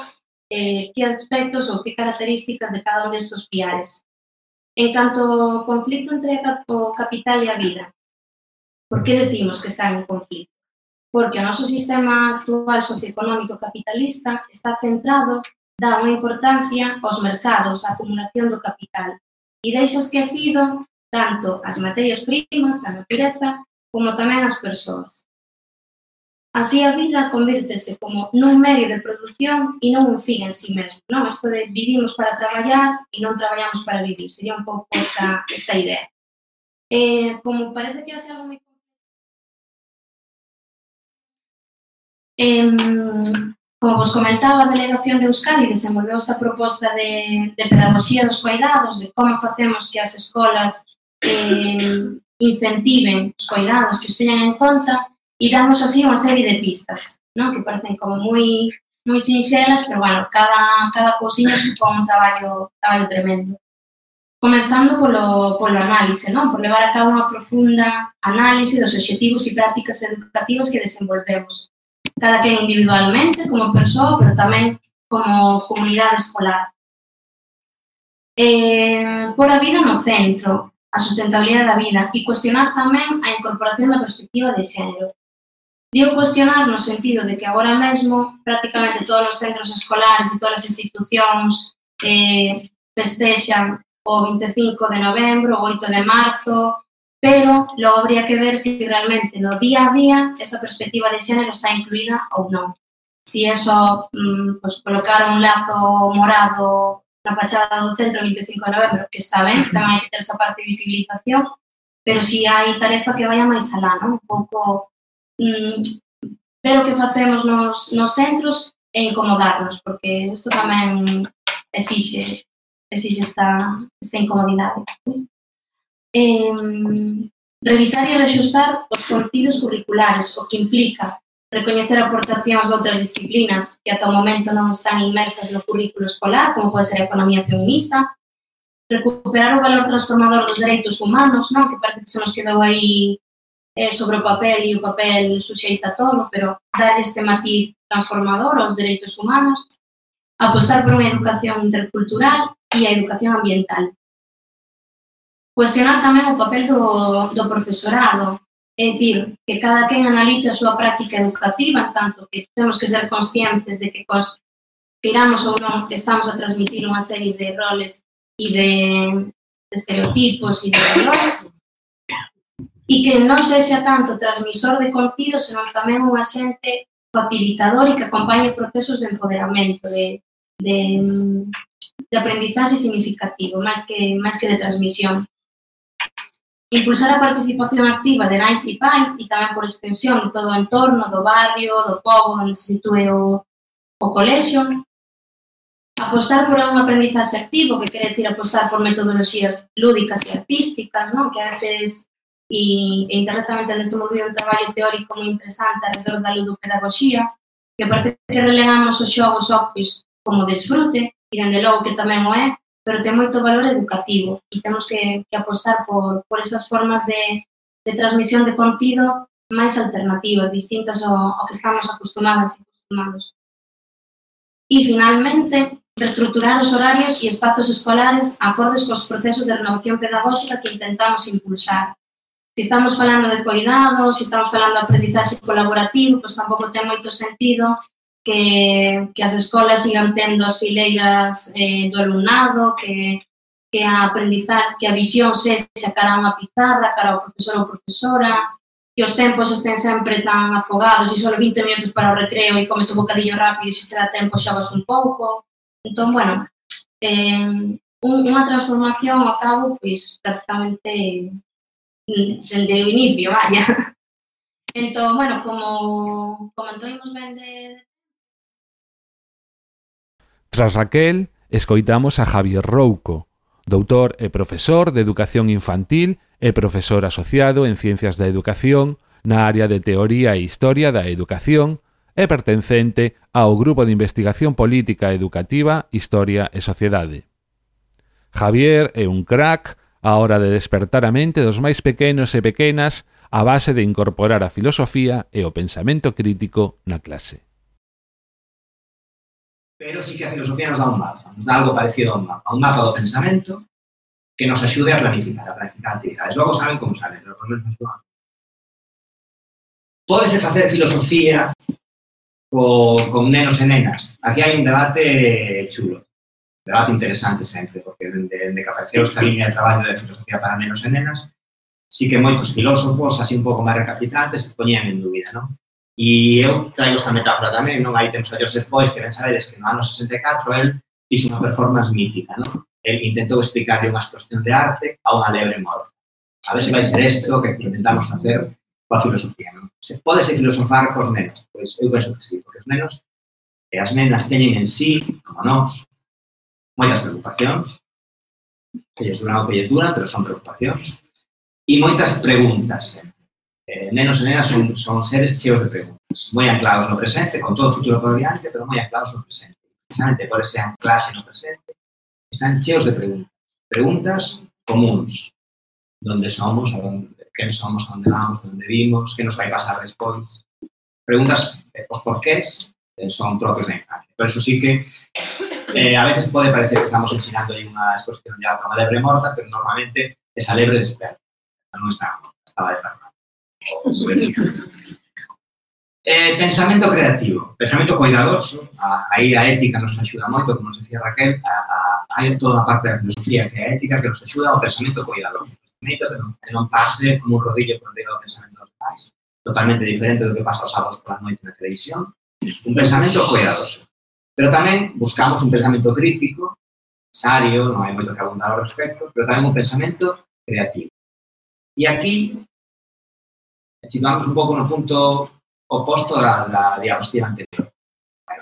eh, que aspectos ou que características de cada un destes piares. En canto ao conflicto entre o capital e a vida, por que decimos que está en conflicto? Porque o noso sistema actual socioeconómico capitalista está centrado, dá unha importancia aos mercados, á acumulación do capital, e deixa esquecido tanto as materias primas, a natureza, como tamén as persoas. Así a vida convírtese como nun medio de produción e non un fin en si sí mesmo. Non? Isto de vivimos para traballar e non traballamos para vivir. Sería un pouco esta, esta idea. Eh, como parece que hace algo moi... Eh, Como vos comentaba, a Delegación de Euskadi desenvolveu esta proposta de, de pedagogía dos cuidados, de como facemos que as escolas eh, incentiven os cuidados, que os teñan en conta, e damos así unha serie de pistas, non? que parecen como moi moi sinxelas, pero bueno, cada, cada cousinho supón un traballo, traballo tremendo. Comenzando polo, polo análise, non? por levar a cabo unha profunda análise dos objetivos e prácticas educativas que desenvolvemos, cada quen individualmente, como persoa, pero tamén como comunidade escolar. Eh, por a vida no centro, a sustentabilidade da vida e cuestionar tamén a incorporación da perspectiva de xénero. Digo cuestionar no sentido de que agora mesmo prácticamente todos os centros escolares e todas as institucións eh, festexan o 25 de novembro, o 8 de marzo, pero logo habría que ver se si realmente no día a día esa perspectiva de xénero está incluída ou non. Si eso, mm, pues, colocar un lazo morado na fachada do centro 25 de novembro, que está ben, que tamén hai que ter esa parte de visibilización, pero si hai tarefa que vaya máis alá, non? Un pouco mm, ver o que facemos nos, nos centros e incomodarnos, porque isto tamén exixe, exixe esta, esta incomodidade. ¿sí? eh, revisar e rexustar os contidos curriculares, o que implica recoñecer aportacións de outras disciplinas que ata o momento non están inmersas no currículo escolar, como pode ser a economía feminista, recuperar o valor transformador dos dereitos humanos, non? que parece que se nos quedou aí eh, sobre o papel e o papel suxeita todo, pero dar este matiz transformador aos dereitos humanos, apostar por unha educación intercultural e a educación ambiental. Cuestionar tamén o papel do, do profesorado, é dicir, que cada quen analice a súa práctica educativa, en tanto que temos que ser conscientes de que cos piramos ou non estamos a transmitir unha serie de roles e de, de estereotipos e de valores, e que non sexa tanto transmisor de contido, senón tamén un axente facilitador e que acompañe procesos de empoderamento, de, de, de aprendizaxe significativo, máis que, máis que de transmisión. Impulsar a participación activa de nais e pais e tamén por extensión de todo o entorno, do barrio, do povo onde se sitúe o, o colexio. Apostar por un aprendizaxe activo, que quere decir apostar por metodoloxías lúdicas e artísticas, non? que a veces e, e Internet tamén ten desenvolvido un traballo teórico moi interesante alrededor da ludopedagogía, que parece que relegamos os xogos obvios como desfrute, e dende logo que tamén o é, pero ten moito valor educativo e temos que, que apostar por, por esas formas de, de transmisión de contido máis alternativas, distintas ao, ao que estamos acostumadas e acostumados. E, finalmente, reestructurar os horarios e espazos escolares acordes cos procesos de renovación pedagóxica que intentamos impulsar. Se estamos falando de cuidado, se estamos falando de aprendizaxe colaborativo, pois tampouco ten moito sentido que, que as escolas sigan tendo as fileiras eh, do alumnado, que, que a aprendizaxe, que a visión sexa cara a unha pizarra, cara ao profesor ou profesora, que os tempos estén sempre tan afogados e só 20 minutos para o recreo e come tu bocadillo rápido e se che dá tempo xogas un pouco. Entón, bueno, eh, un, unha transformación ao cabo, pois, prácticamente dende o inicio, vaya. Entón, bueno, como comentoimos ben de Tras Raquel, escoitamos a Javier Rouco, doutor e profesor de Educación Infantil e profesor asociado en Ciencias da Educación na área de Teoría e Historia da Educación e pertencente ao Grupo de Investigación Política Educativa, Historia e Sociedade. Javier é un crack a hora de despertar a mente dos máis pequenos e pequenas a base de incorporar a filosofía e o pensamento crítico na clase pero sí que a filosofía nos dá un mapa, nos dá algo parecido a un mapa, un mapa do pensamento que nos axude a planificar, a planificar actividades. Logo saben como saben, pero por menos nos Pódese facer filosofía con, con nenos e nenas. Aquí hai un debate chulo, un debate interesante sempre, porque dende, dende que apareceu esta línea de traballo de filosofía para nenos e nenas, sí que moitos filósofos, así un pouco máis recapitrantes, se poñían en dúbida, non? E eu traio esta metáfora tamén, non? Hai temos a Joseph Boyce que ben sabedes que no ano 64 el fixo unha performance mítica, non? El intentou explicarle unha explosión de arte a unha lebre morta. A ver se vai ser isto que intentamos facer coa filosofía, non? Se pode ser filosofar cos nenos, pois eu penso que sí, porque os nenos e as nenas teñen en sí, como nós, moitas preocupacións, que lles duran o que lles duran, pero son preocupacións, e moitas preguntas sempre eh, nenos y son, son seres ciegos de preguntas, muy anclados en lo presente, con todo el futuro por delante, pero muy anclados en lo presente. Precisamente por ese anclaje en lo presente, están ciegos de preguntas. Preguntas comunes. ¿Dónde somos? ¿A dónde, ¿Qué somos? ¿A dónde vamos? ¿Dónde vivimos? ¿Qué nos va a pasar después? Preguntas, eh, pues, ¿por qué? Eh, son propios de infancia. Por eso sí que eh, a veces puede parecer que estamos enseñando ahí una exposición ya a la de remorza, pero normalmente esa lebre despierta. No está, estaba despertada. Eh, pensamento creativo, pensamento cuidadoso, a, aí a ética nos axuda moito, como nos decía Raquel, a, a, toda unha parte da filosofía que é a ética que nos axuda ao pensamento cuidadoso. Bonito, que que non pase como un rodillo por riba do pensamento dos pais, totalmente diferente do que pasa os sábados pola noite na televisión, un pensamento cuidadoso. Pero tamén buscamos un pensamento crítico, necesario, non hai moito que abundar ao respecto, pero tamén un pensamento creativo. E aquí situamos un pouco no punto oposto da, da diapositiva anterior.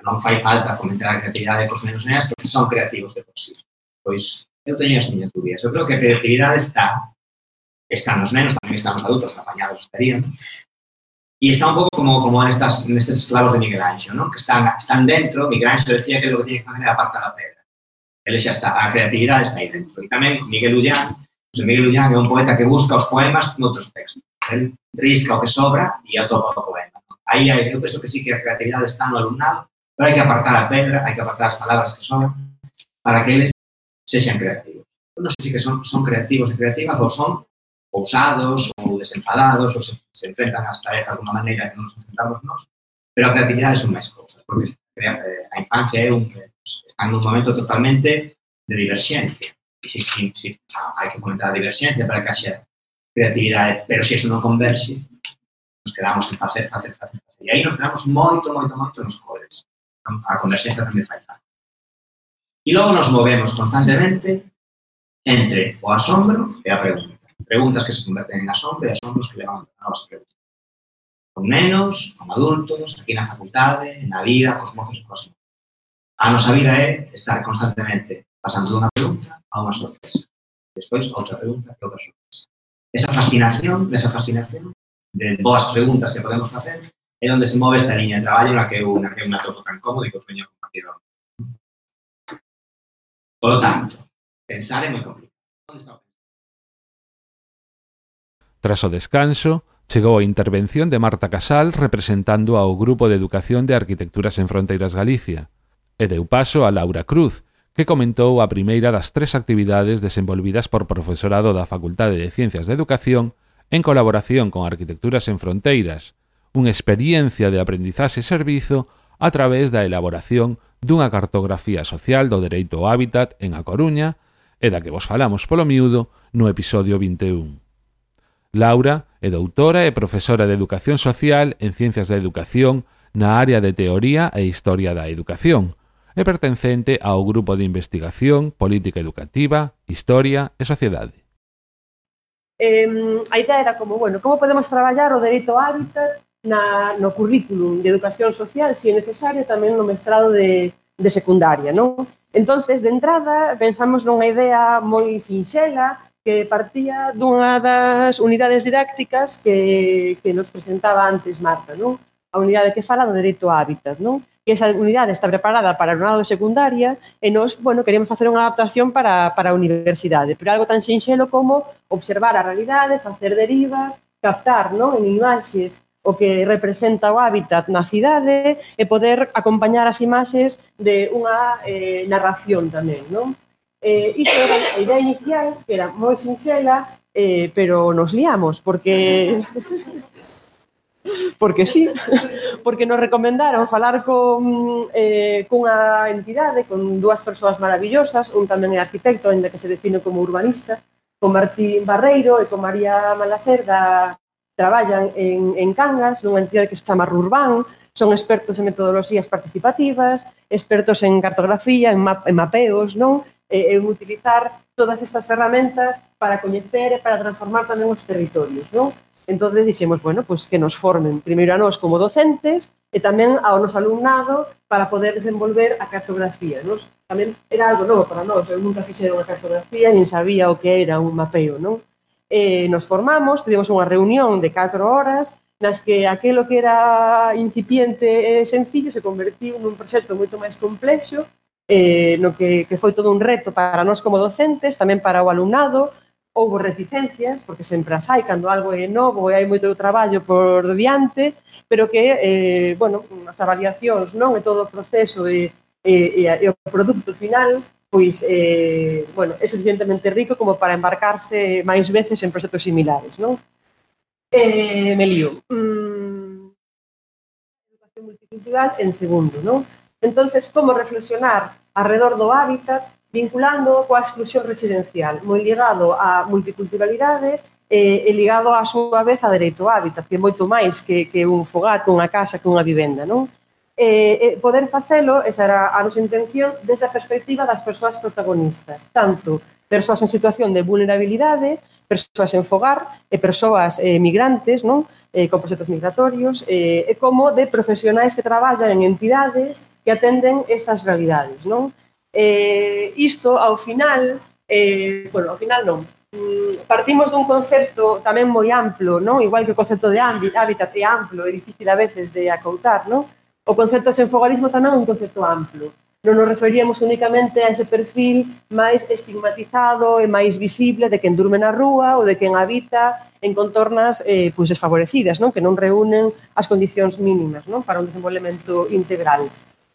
Non fai falta fomentar a creatividade cos nenos neas porque son creativos de por sí. Pois eu teño as miñas dúbidas. Eu creo que a creatividade está están nos nenos, tamén están os adultos, apañados estarían, e está un pouco como, como estas, nestes esclavos de Miguel Anxo, ¿no? que están, están dentro, Miguel Anxo decía que lo que tiene que facer é apartar a pedra. Ele xa está, a creatividade está aí dentro. E tamén Miguel Ullán, José Miguel Ullán é un poeta que busca os poemas noutros textos el risca o que sobra e atopa o poema. Aí eu penso que sí que a creatividade está no alumnado, pero hai que apartar a pedra, hai que apartar as palabras que sobran para que eles sexan creativos. No non sei se que son, son creativos e creativas ou son ousados ou desenfadados ou se, se enfrentan ás tarefas de una maneira que non nos enfrentamos nós, pero a creatividade son máis cousas, porque a eh, infancia é un, está nun momento totalmente de diverxencia. Si, si, si, ah, hai que comentar a diverxencia para que haxa creatividade, pero se iso non converxe, nos quedamos en facer, facer, facer, facer. E aí nos quedamos moito, moito, moito nos coles. A converxencia tamén fai falta. E logo nos movemos constantemente entre o asombro e a pregunta. Preguntas que se converten en asombro e asombros que levan a novas preguntas. Con nenos, con adultos, aquí na facultade, na vida, cos mozos e cos A nosa vida é estar constantemente pasando dunha pregunta a unha sorpresa. Despois, outra pregunta e outra sorpresa. esa fascinación, desa fascinación de boas preguntas que podemos facer, é onde se move esta liña de traballo na que eu, na que eu me atopo tan cómodo e que eu sueño compartir. Por lo tanto, pensar é moi complicado. Tras o descanso, chegou a intervención de Marta Casal representando ao Grupo de Educación de Arquitecturas en Fronteiras Galicia e deu paso a Laura Cruz, que comentou a primeira das tres actividades desenvolvidas por profesorado da Facultade de Ciencias da Educación en colaboración con Arquitecturas en Fronteiras, unha experiencia de aprendizaxe e servizo a través da elaboración dunha cartografía social do dereito ao hábitat en A Coruña e da que vos falamos polo miúdo no episodio 21. Laura é doutora e profesora de Educación Social en Ciencias da Educación na área de Teoría e Historia da Educación, é pertencente ao Grupo de Investigación Política Educativa, Historia e Sociedade. Eh, a idea era como, bueno, como podemos traballar o dereito ao hábitat na, no currículum de educación social, se é necesario, tamén no mestrado de, de secundaria, non? Entonces, de entrada, pensamos nunha idea moi sinxela que partía dunha das unidades didácticas que, que nos presentaba antes Marta, non? A unidade que fala do dereito ao hábitat, non? que esa unidade está preparada para o alumnado de secundaria e nós, bueno, queremos facer unha adaptación para, para a universidade, pero algo tan sinxelo como observar a realidade, facer derivas, captar non? en imaxes o que representa o hábitat na cidade e poder acompañar as imaxes de unha eh, narración tamén, non? Eh, iso era a idea inicial, que era moi sinxela, eh, pero nos liamos, porque porque sí, porque nos recomendaron falar con eh, cunha entidade, con dúas persoas maravillosas, un tamén é arquitecto, ainda que se define como urbanista, con Martín Barreiro e con María Malaser da traballan en, en Cangas, nunha entidade que se chama Rurbán, son expertos en metodoloxías participativas, expertos en cartografía, en, map, en mapeos, non? E, en utilizar todas estas ferramentas para coñecer e para transformar tamén os territorios, non? Entonces dixemos, bueno, pues que nos formen primeiro a nós como docentes e tamén ao noso alumnado para poder desenvolver a cartografía. Nos, tamén era algo novo para nós, eu nunca fixei unha cartografía, nin sabía o que era un mapeo, non? Eh, nos formamos, tivemos unha reunión de 4 horas, nas que aquilo que era incipiente e sencillo se convertiu nun proxecto moito máis complexo, eh, no que, que foi todo un reto para nós como docentes, tamén para o alumnado, houbo reticencias, porque sempre as hai cando algo é novo e hai moito traballo por diante, pero que, eh, bueno, as avaliacións non é todo o proceso e, e, e, e o produto final pois eh, bueno, é suficientemente rico como para embarcarse máis veces en proxectos similares, non? Eh, me lío. Mm, educación multicultural en segundo, non? Entonces, como reflexionar alrededor do hábitat vinculando coa exclusión residencial, moi ligado á multiculturalidade e, e ligado á súa vez a dereito ao hábitat, que é moito máis que, que un fogar, que unha casa, que unha vivenda, non? E, e poder facelo, esa era a nosa intención, desde a perspectiva das persoas protagonistas, tanto persoas en situación de vulnerabilidade, persoas en fogar e persoas eh, migrantes, non? Eh, con proxectos migratorios, eh, e como de profesionais que traballan en entidades que atenden estas realidades, non? Eh, isto, ao final, eh, bueno, ao final non, mm, partimos dun concepto tamén moi amplo, non? igual que o concepto de hábitat é amplo e difícil a veces de acoutar, non? o concepto de xenfogarismo tamén é un concepto amplo. Non nos referíamos únicamente a ese perfil máis estigmatizado e máis visible de quen durme na rúa ou de quen habita en contornas eh, pois desfavorecidas, non? que non reúnen as condicións mínimas non? para un desenvolvemento integral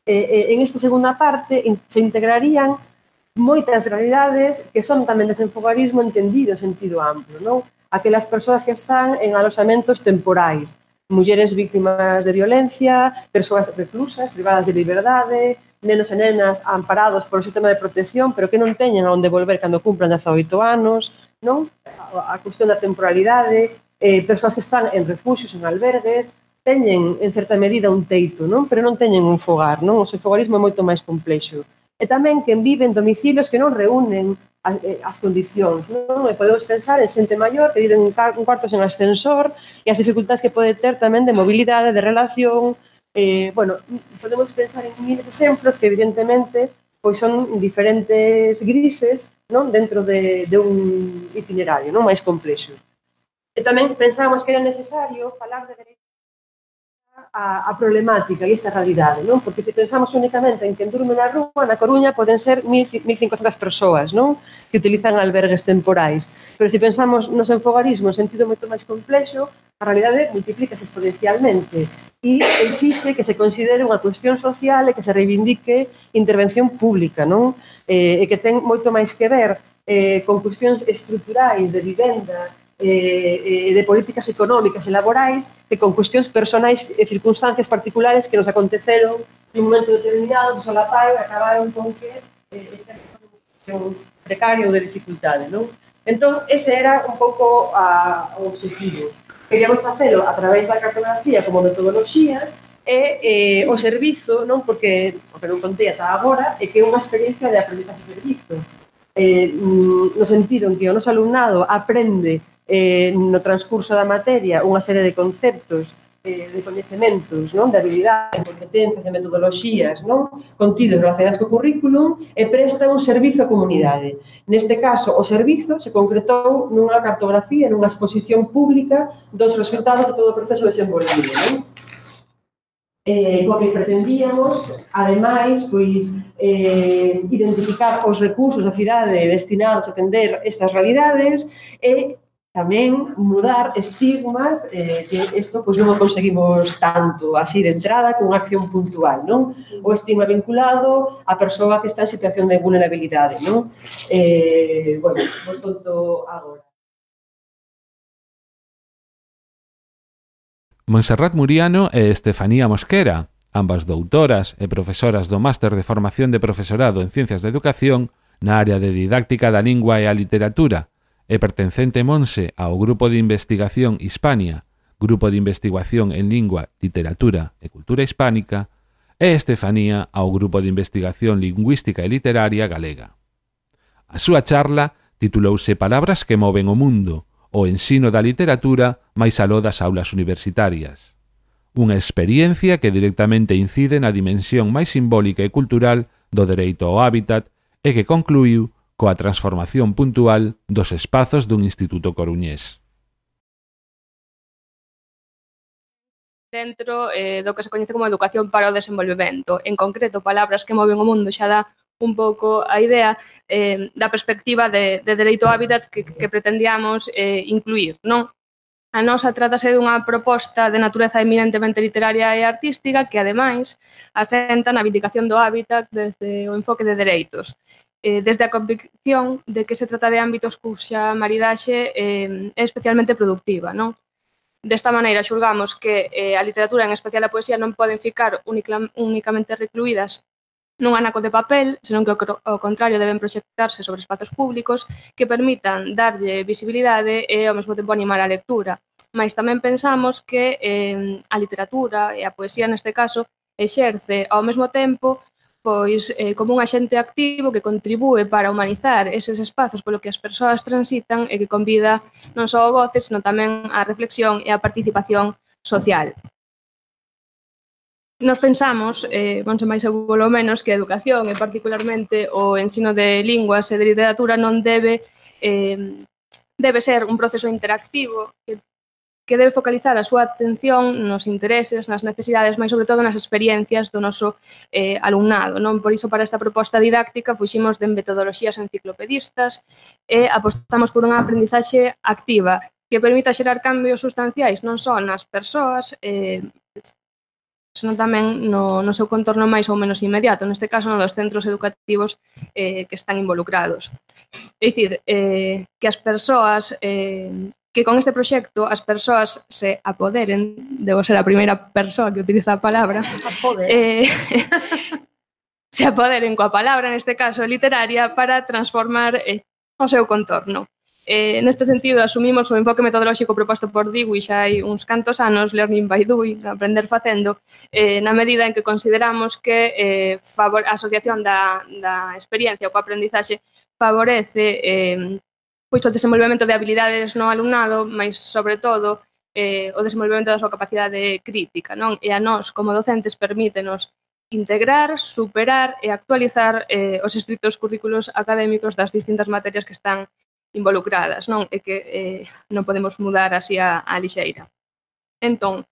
eh, en esta segunda parte se integrarían moitas realidades que son tamén desenfogarismo entendido, sentido amplo, non? Aquelas persoas que están en aloxamentos temporais, mulleres víctimas de violencia, persoas reclusas, privadas de liberdade, nenos e nenas amparados por o sistema de protección, pero que non teñen a onde volver cando cumplan 18 anos, non? A, a cuestión da temporalidade, eh, persoas que están en refugios, en albergues, teñen, en certa medida, un teito, non? pero non teñen un fogar. Non? O seu fogarismo é moito máis complexo. E tamén que viven domicilios que non reúnen eh, as condicións. Non? E podemos pensar en xente maior que vive en un cuarto sen ascensor e as dificultades que pode ter tamén de mobilidade, de relación. Eh, bueno, podemos pensar en mil exemplos que evidentemente pois son diferentes grises non dentro de, de un itinerario non máis complexo. E tamén pensamos que era necesario falar de dereitos a, a problemática e esta realidade, non? Porque se pensamos únicamente en quen durme na rúa, na Coruña poden ser 1.500 persoas, non? Que utilizan albergues temporais. Pero se pensamos nos enfogarismos en sentido moito máis complexo, a realidade multiplica exponencialmente e exixe que se considere unha cuestión social e que se reivindique intervención pública, non? Eh, e que ten moito máis que ver eh, con cuestións estruturais de vivenda, Eh, eh, de políticas económicas e laborais que con cuestións personais e circunstancias particulares que nos aconteceron nun momento determinado, solaparon, acabaron con que eh, esta situación precario ou de dificultade. Non? Entón, ese era un pouco a, o objetivo. Queríamos facelo a través da cartografía como metodoloxía e eh, o servizo, non porque o que non contei ata agora, é que é unha experiencia de aprendizaje servizo. Eh, mm, no sentido en que o noso alumnado aprende eh, no transcurso da materia unha serie de conceptos eh, de coñecementos, non? de habilidades, de competencias, de metodoloxías non? contidos relacionados co currículum e presta un servizo á comunidade. Neste caso, o servizo se concretou nunha cartografía, nunha exposición pública dos resultados de todo o proceso desenvolvido. Non? Eh, coa que pretendíamos, ademais, pois, eh, identificar os recursos da cidade destinados a atender estas realidades e tamén mudar estigmas eh, que isto pois, non o conseguimos tanto así de entrada con unha acción puntual non? o estigma vinculado á persoa que está en situación de vulnerabilidade non? Eh, bueno, vos conto agora Monserrat Muriano e Estefanía Mosquera, ambas doutoras e profesoras do Máster de Formación de Profesorado en Ciencias da Educación na área de Didáctica da Lingua e a Literatura, e pertencente Monse ao Grupo de Investigación Hispania, Grupo de Investigación en Lingua, Literatura e Cultura Hispánica, e Estefanía ao Grupo de Investigación Lingüística e Literaria Galega. A súa charla titulouse Palabras que moven o mundo, o ensino da literatura máis aló das aulas universitarias. Unha experiencia que directamente incide na dimensión máis simbólica e cultural do dereito ao hábitat e que concluiu coa transformación puntual dos espazos dun instituto coruñés. dentro eh, do que se coñece como educación para o desenvolvemento. En concreto, palabras que moven o mundo xa dá un pouco a idea eh, da perspectiva de, de dereito ao hábitat que, que pretendíamos eh, incluir, non? A nosa trátase dunha proposta de natureza eminentemente literaria e artística que, ademais, asenta na vindicación do hábitat desde o enfoque de dereitos eh, desde a convicción de que se trata de ámbitos cuxa maridaxe eh, é especialmente productiva, non? Desta maneira, xulgamos que eh, a literatura, en especial a poesía, non poden ficar únicamente recluídas nun anaco de papel, senón que ao contrario deben proxectarse sobre espazos públicos que permitan darlle visibilidade e ao mesmo tempo animar a lectura. Mas tamén pensamos que eh, a literatura e a poesía neste caso exerce ao mesmo tempo pois eh, como un axente activo que contribúe para humanizar eses espazos polo que as persoas transitan e que convida non só o goce, senón tamén a reflexión e a participación social. Nos pensamos, eh, once máis ou polo menos, que a educación e particularmente o ensino de linguas e de literatura non debe eh, debe ser un proceso interactivo que que debe focalizar a súa atención nos intereses, nas necesidades, máis sobre todo nas experiencias do noso eh, alumnado. Non Por iso, para esta proposta didáctica, fuximos de metodoloxías enciclopedistas e apostamos por unha aprendizaxe activa que permita xerar cambios sustanciais non só nas persoas, eh, senón tamén no, no seu contorno máis ou menos inmediato, neste caso no dos centros educativos eh, que están involucrados. É dicir, eh, que as persoas eh, que con este proxecto as persoas se apoderen, debo ser a primeira persoa que utiliza a palabra, Apoder. eh, se apoderen coa palabra, neste caso literaria, para transformar eh, o seu contorno. Eh, neste sentido, asumimos o enfoque metodolóxico proposto por Dewey xa hai uns cantos anos, Learning by Doing, aprender facendo, eh, na medida en que consideramos que eh, favor, a asociación da, da experiencia coa aprendizaxe favorece eh, pois o desenvolvemento de habilidades no alumnado, mas sobre todo eh, o desenvolvemento da súa capacidade crítica, non? E a nós, como docentes, permítenos integrar, superar e actualizar eh, os estrictos currículos académicos das distintas materias que están involucradas, non? E que eh, non podemos mudar así a, a lixeira. Entón,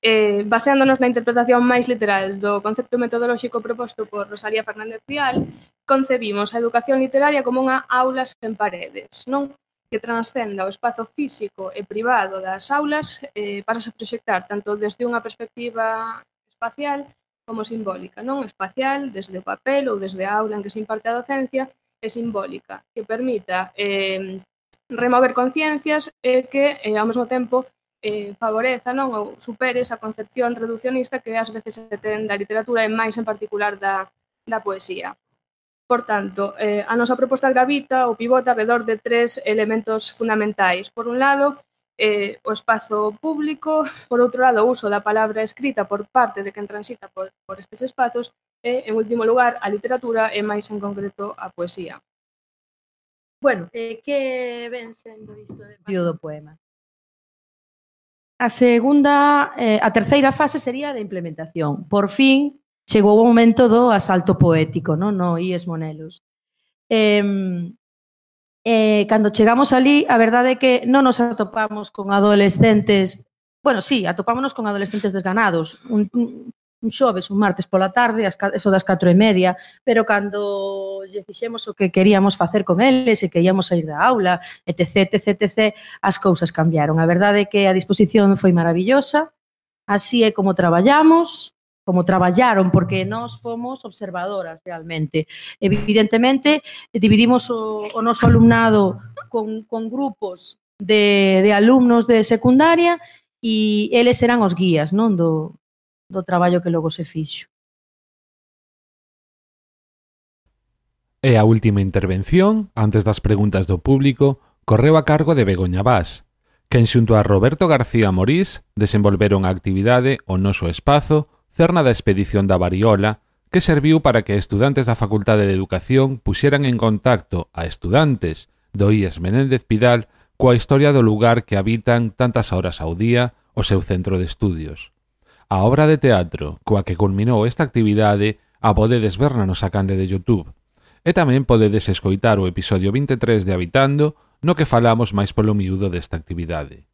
Eh, baseándonos na interpretación máis literal do concepto metodolóxico proposto por Rosalía Fernández Vial, concebimos a educación literaria como unha aulas sen paredes, non? que transcenda o espazo físico e privado das aulas eh, para se proxectar tanto desde unha perspectiva espacial como simbólica, non espacial, desde o papel ou desde a aula en que se imparte a docencia, é simbólica, que permita eh, remover conciencias e que, eh, ao mesmo tempo, eh, favoreza non ou supere esa concepción reduccionista que ás veces se ten da literatura e máis en particular da, da poesía. Por tanto, eh, a nosa proposta gravita ou pivota alrededor de tres elementos fundamentais. Por un lado, eh, o espazo público, por outro lado, o uso da palabra escrita por parte de quen transita por, por estes espazos e, en último lugar, a literatura e máis en concreto a poesía. Bueno, eh, que ven sendo isto de do poema? A segunda, eh, a terceira fase sería a de implementación. Por fin chegou o momento do asalto poético, non? No Ies Monelos. Eh, eh, cando chegamos ali, a verdade é que non nos atopamos con adolescentes Bueno, sí, atopámonos con adolescentes desganados, un, un, un xoves, un martes pola tarde, as, eso das 4 e media, pero cando lles dixemos o que queríamos facer con eles e que íamos a ir da aula, etc, etc, etc, as cousas cambiaron. A verdade é que a disposición foi maravillosa, así é como traballamos, como traballaron, porque nós fomos observadoras realmente. Evidentemente, dividimos o, o noso alumnado con, con grupos de, de alumnos de secundaria e eles eran os guías non do, do traballo que logo se fixo. E a última intervención, antes das preguntas do público, correu a cargo de Begoña Vaz, quen xunto a Roberto García Morís desenvolveron a actividade O Noso Espazo, cerna da expedición da Variola, que serviu para que estudantes da Facultade de Educación puxeran en contacto a estudantes do IES Menéndez Pidal coa historia do lugar que habitan tantas horas ao día o seu centro de estudios. A obra de teatro coa que culminou esta actividade a podedes ver na nosa canle de Youtube. E tamén podedes escoitar o episodio 23 de Habitando no que falamos máis polo miúdo desta actividade.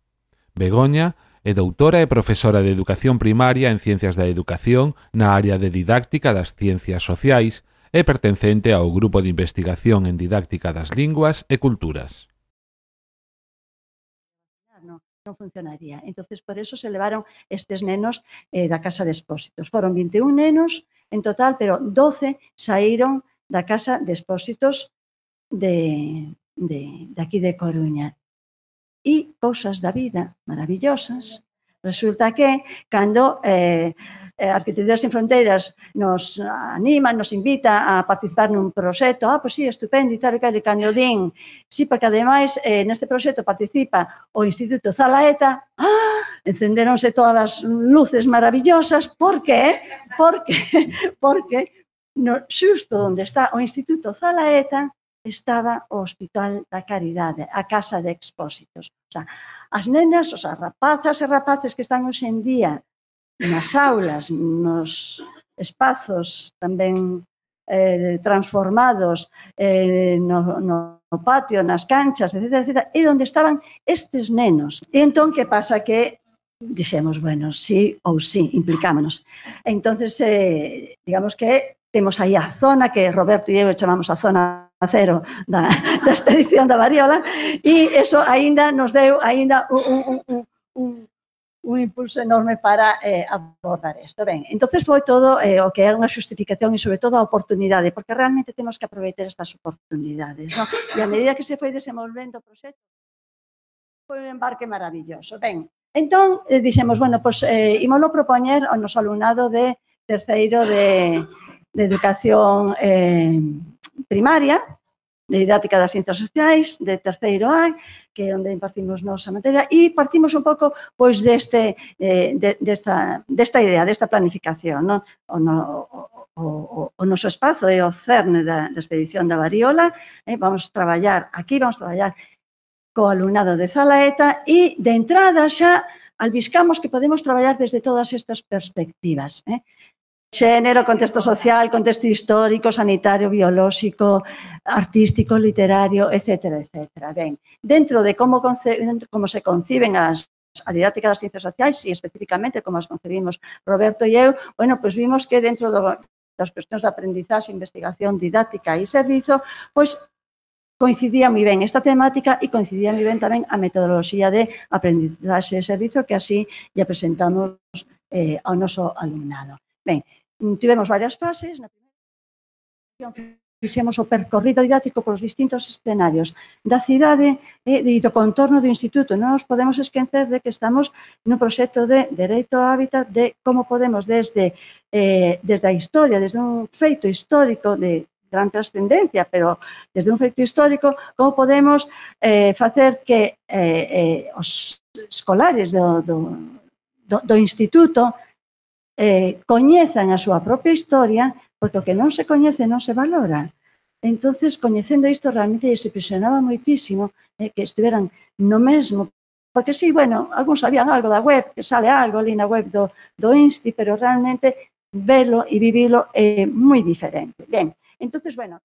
Begoña é doutora e profesora de Educación Primaria en Ciencias da Educación na área de Didáctica das Ciencias Sociais e pertencente ao Grupo de Investigación en Didáctica das Linguas e Culturas non funcionaría. Entonces, por eso se levaron estes nenos eh, da Casa de Expósitos. Foron 21 nenos en total, pero 12 saíron da Casa de Expósitos de, de, de aquí de Coruña. E cousas da vida maravillosas. Resulta que cando eh, eh, Arquitecturas sin Fronteiras nos anima, nos invita a participar nun proxecto, ah, pois sí, estupendo, e tal, e tal, e. Sí, porque ademais eh, neste proxecto participa o Instituto Zalaeta, ah, encenderonse todas as luces maravillosas, por que? Porque, porque no, xusto onde está o Instituto Zalaeta, estaba o Hospital da Caridade, a Casa de Expósitos. O sea, as nenas, os sea, rapazas e rapaces que están hoxe en día nas aulas, nos espazos tamén eh, transformados eh, no, no patio, nas canchas, etc, etc, e onde estaban estes nenos. E entón, que pasa que dixemos, bueno, sí ou sí, implicámonos. Entonces, eh, digamos que temos aí a zona que Roberto e eu chamamos a zona cero da, da expedición da Variola e eso aínda nos deu aínda un, un, un, un un impulso enorme para eh, abordar isto. Ben, entonces foi todo eh, o que é unha xustificación e sobre todo a oportunidade, porque realmente temos que aproveitar estas oportunidades. No? E a medida que se foi desenvolvendo o proxecto, foi un embarque maravilloso. Ben, entón, eh, dixemos, bueno, pois, pues, eh, imolo propoñer ao noso alumnado de terceiro de, de educación eh, primaria, de didáctica das ciencias sociais, de terceiro A, que é onde impartimos nosa materia, e partimos un pouco pois deste, eh, de, desta, desta idea, desta planificación, non? O, no, o, o, o noso espazo é o cerne da, da expedición da variola, eh? vamos traballar aquí, vamos traballar co alumnado de Zalaeta e de entrada xa albiscamos que podemos traballar desde todas estas perspectivas. Eh? Xénero, contexto social, contexto histórico, sanitario, biolóxico, artístico, literario, etcétera, etcétera. Ben, dentro de como, como se conciben as a didáctica das ciencias sociais e especificamente como as concebimos Roberto e eu, bueno, pois vimos que dentro do, das cuestións de aprendizaxe, investigación, didáctica e servizo, pois coincidía moi ben esta temática e coincidía moi ben tamén a metodoloxía de aprendizaxe e servizo que así lle presentamos eh, ao noso alumnado. Ben, Mm, tivemos varias fases, na primeira fixemos o percorrido didáctico polos distintos escenarios da cidade e do contorno do instituto. Non nos podemos esquecer de que estamos nun proxecto de dereito ao hábitat de como podemos desde eh, desde a historia, desde un feito histórico de gran trascendencia, pero desde un feito histórico, como podemos eh, facer que eh, eh, os escolares do, do, do, do instituto eh, coñezan a súa propia historia, porque o que non se coñece non se valora. Entonces, coñecendo isto, realmente se impresionaba moitísimo eh, que estiveran no mesmo porque sí, bueno, algúns sabían algo da web, que sale algo ali na web do, do Insti, pero realmente verlo e vivilo é moi diferente. Ben, entonces, bueno,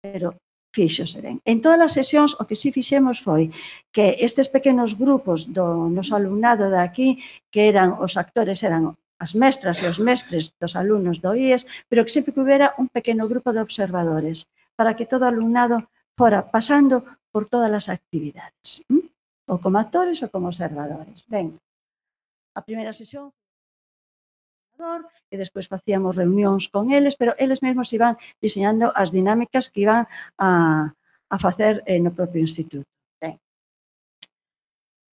pero fíxose ben. En todas as sesións o que si sí fixemos foi que estes pequenos grupos do noso alumnado de aquí, que eran os actores eran as mestras e os mestres dos alumnos do IES, pero que sempre que hubera un pequeno grupo de observadores para que todo alumnado fora pasando por todas as actividades, ou como actores ou como observadores. Ben, a primeira sesión ordenador e despois facíamos reunións con eles, pero eles mesmos iban diseñando as dinámicas que iban a, a facer eh, no propio instituto. Ben.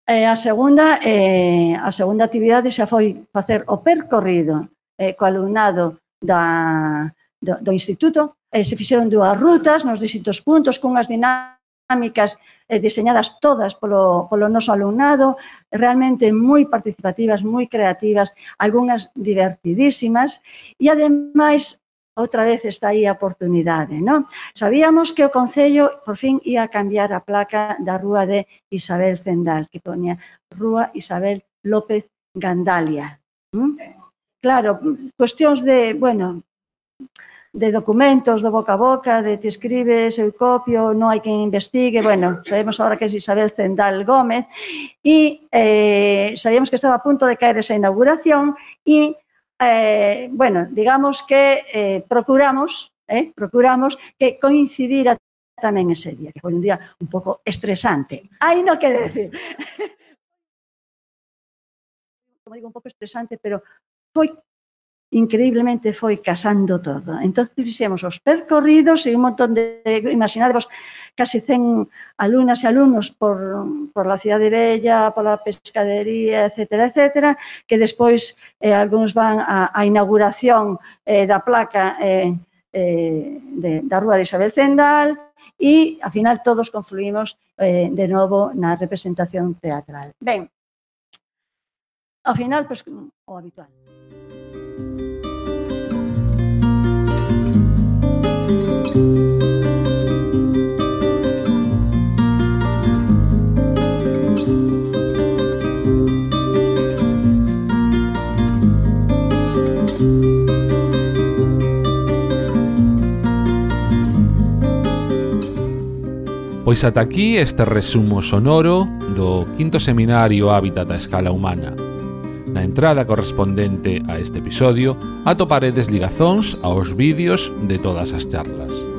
Eh, a segunda eh, a segunda actividade xa foi facer o percorrido eh, co alumnado da, do, do instituto. Eh, se fixeron dúas rutas nos distintos puntos cunhas dinámicas eh, diseñadas todas polo, polo noso alumnado, realmente moi participativas, moi creativas, algunhas divertidísimas, e ademais outra vez está aí a oportunidade, non? Sabíamos que o Concello por fin ia a cambiar a placa da rúa de Isabel Zendal, que ponía Rúa Isabel López Gandalia. ¿Mm? Claro, cuestións de, bueno, de documentos, do boca a boca, de te escribes, eu copio, non hai quen investigue, bueno, sabemos agora que é Isabel Zendal Gómez, e eh, sabíamos que estaba a punto de caer esa inauguración, e, eh, bueno, digamos que eh, procuramos, eh, procuramos que coincidira tamén ese día, que foi un día un pouco estresante. Aí no que decir. Como digo, un pouco estresante, pero foi increíblemente foi casando todo. Entón fixemos os percorridos e un montón de, imaginadevos, case 100 alumnas e alumnos por, por la cidade bella, pola pescadería, etc., etc., que despois eh, algúns van a, a inauguración eh, da placa eh, eh, de, da Rúa de Isabel Zendal e, ao final, todos confluimos eh, de novo na representación teatral. Ben, ao final, pois, o habitual. Pois ata aquí este resumo sonoro do quinto seminario Hábitat a escala humana. Na entrada correspondente a este episodio atoparedes ligazóns aos vídeos de todas as charlas.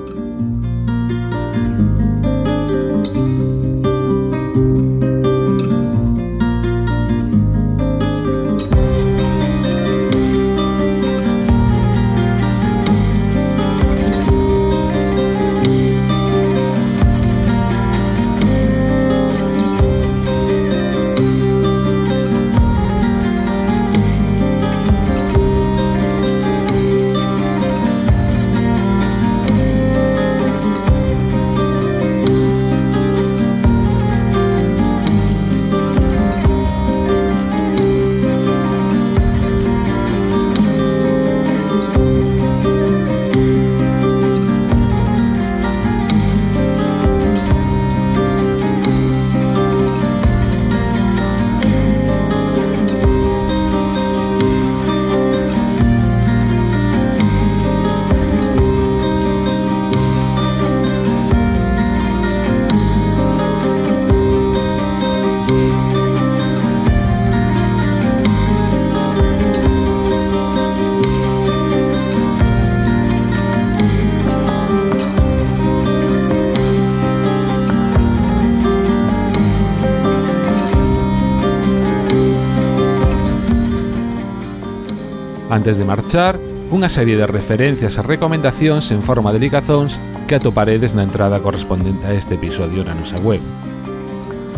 Antes de marchar, unha serie de referencias e recomendacións en forma de ligazóns que atoparedes na entrada correspondente a este episodio na nosa web.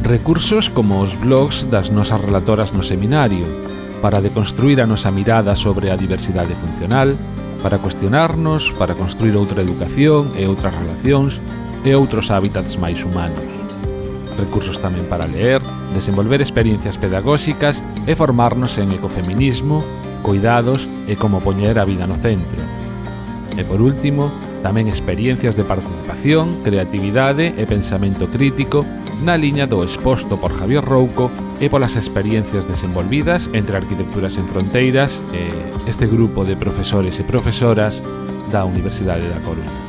Recursos como os blogs das nosas relatoras no seminario, para deconstruir a nosa mirada sobre a diversidade funcional, para cuestionarnos, para construir outra educación e outras relacións e outros hábitats máis humanos. Recursos tamén para leer, desenvolver experiencias pedagóxicas e formarnos en ecofeminismo coidados e como poñer a vida no centro. E por último, tamén experiencias de participación, creatividade e pensamento crítico na liña do exposto por Javier Rouco e polas experiencias desenvolvidas entre Arquitecturas en Fronteiras e este grupo de profesores e profesoras da Universidade da Coruña.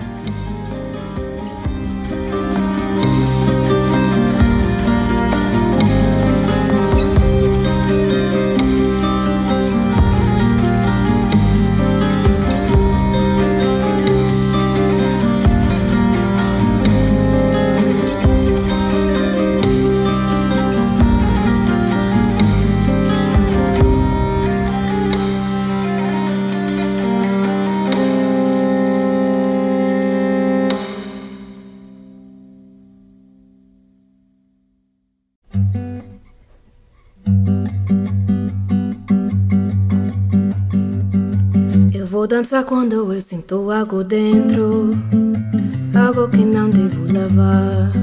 dança quando eu sinto algo dentro, algo que não devo lavar.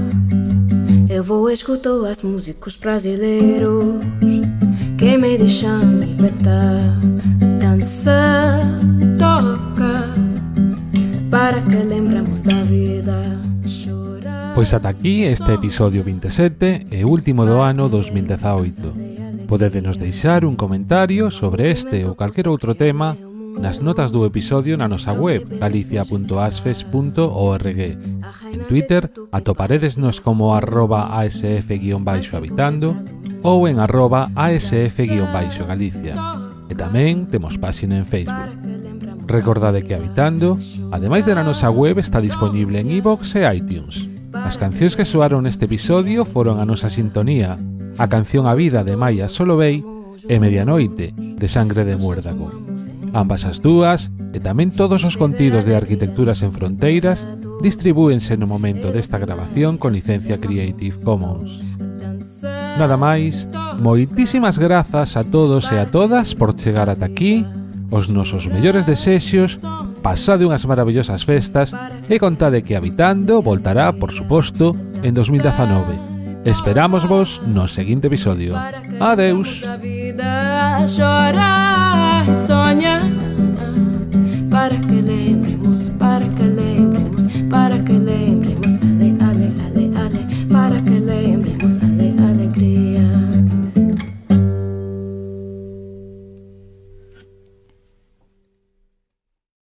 Eu vou escutar as músicas brasileiros que me deixam libertar. Dança, toca, para que lembramos da vida. Pois ata aquí este episodio 27 e último do ano 2018. Podedenos deixar un comentario sobre este ou calquer outro tema Nas notas do episodio na nosa web galicia.asfes.org En Twitter atoparedesnos como arroba asf-habitando ou en arroba asf-galicia. E tamén temos páxina en Facebook. Recordade que Habitando, ademais de na nosa web, está disponible en iVoox e iTunes. As cancións que soaron neste episodio foron a nosa sintonía, a canción A Vida de Maia Solovei e Medianoite de Sangre de Muérdago. Ambas as dúas e tamén todos os contidos de Arquitecturas en Fronteiras distribúense no momento desta grabación con licencia Creative Commons. Nada máis, moitísimas grazas a todos e a todas por chegar ata aquí, os nosos mellores desexos, pasade unhas maravillosas festas e contade que Habitando voltará, por suposto, en 2019 Esperamos vos no seguinte episodio. Adeus.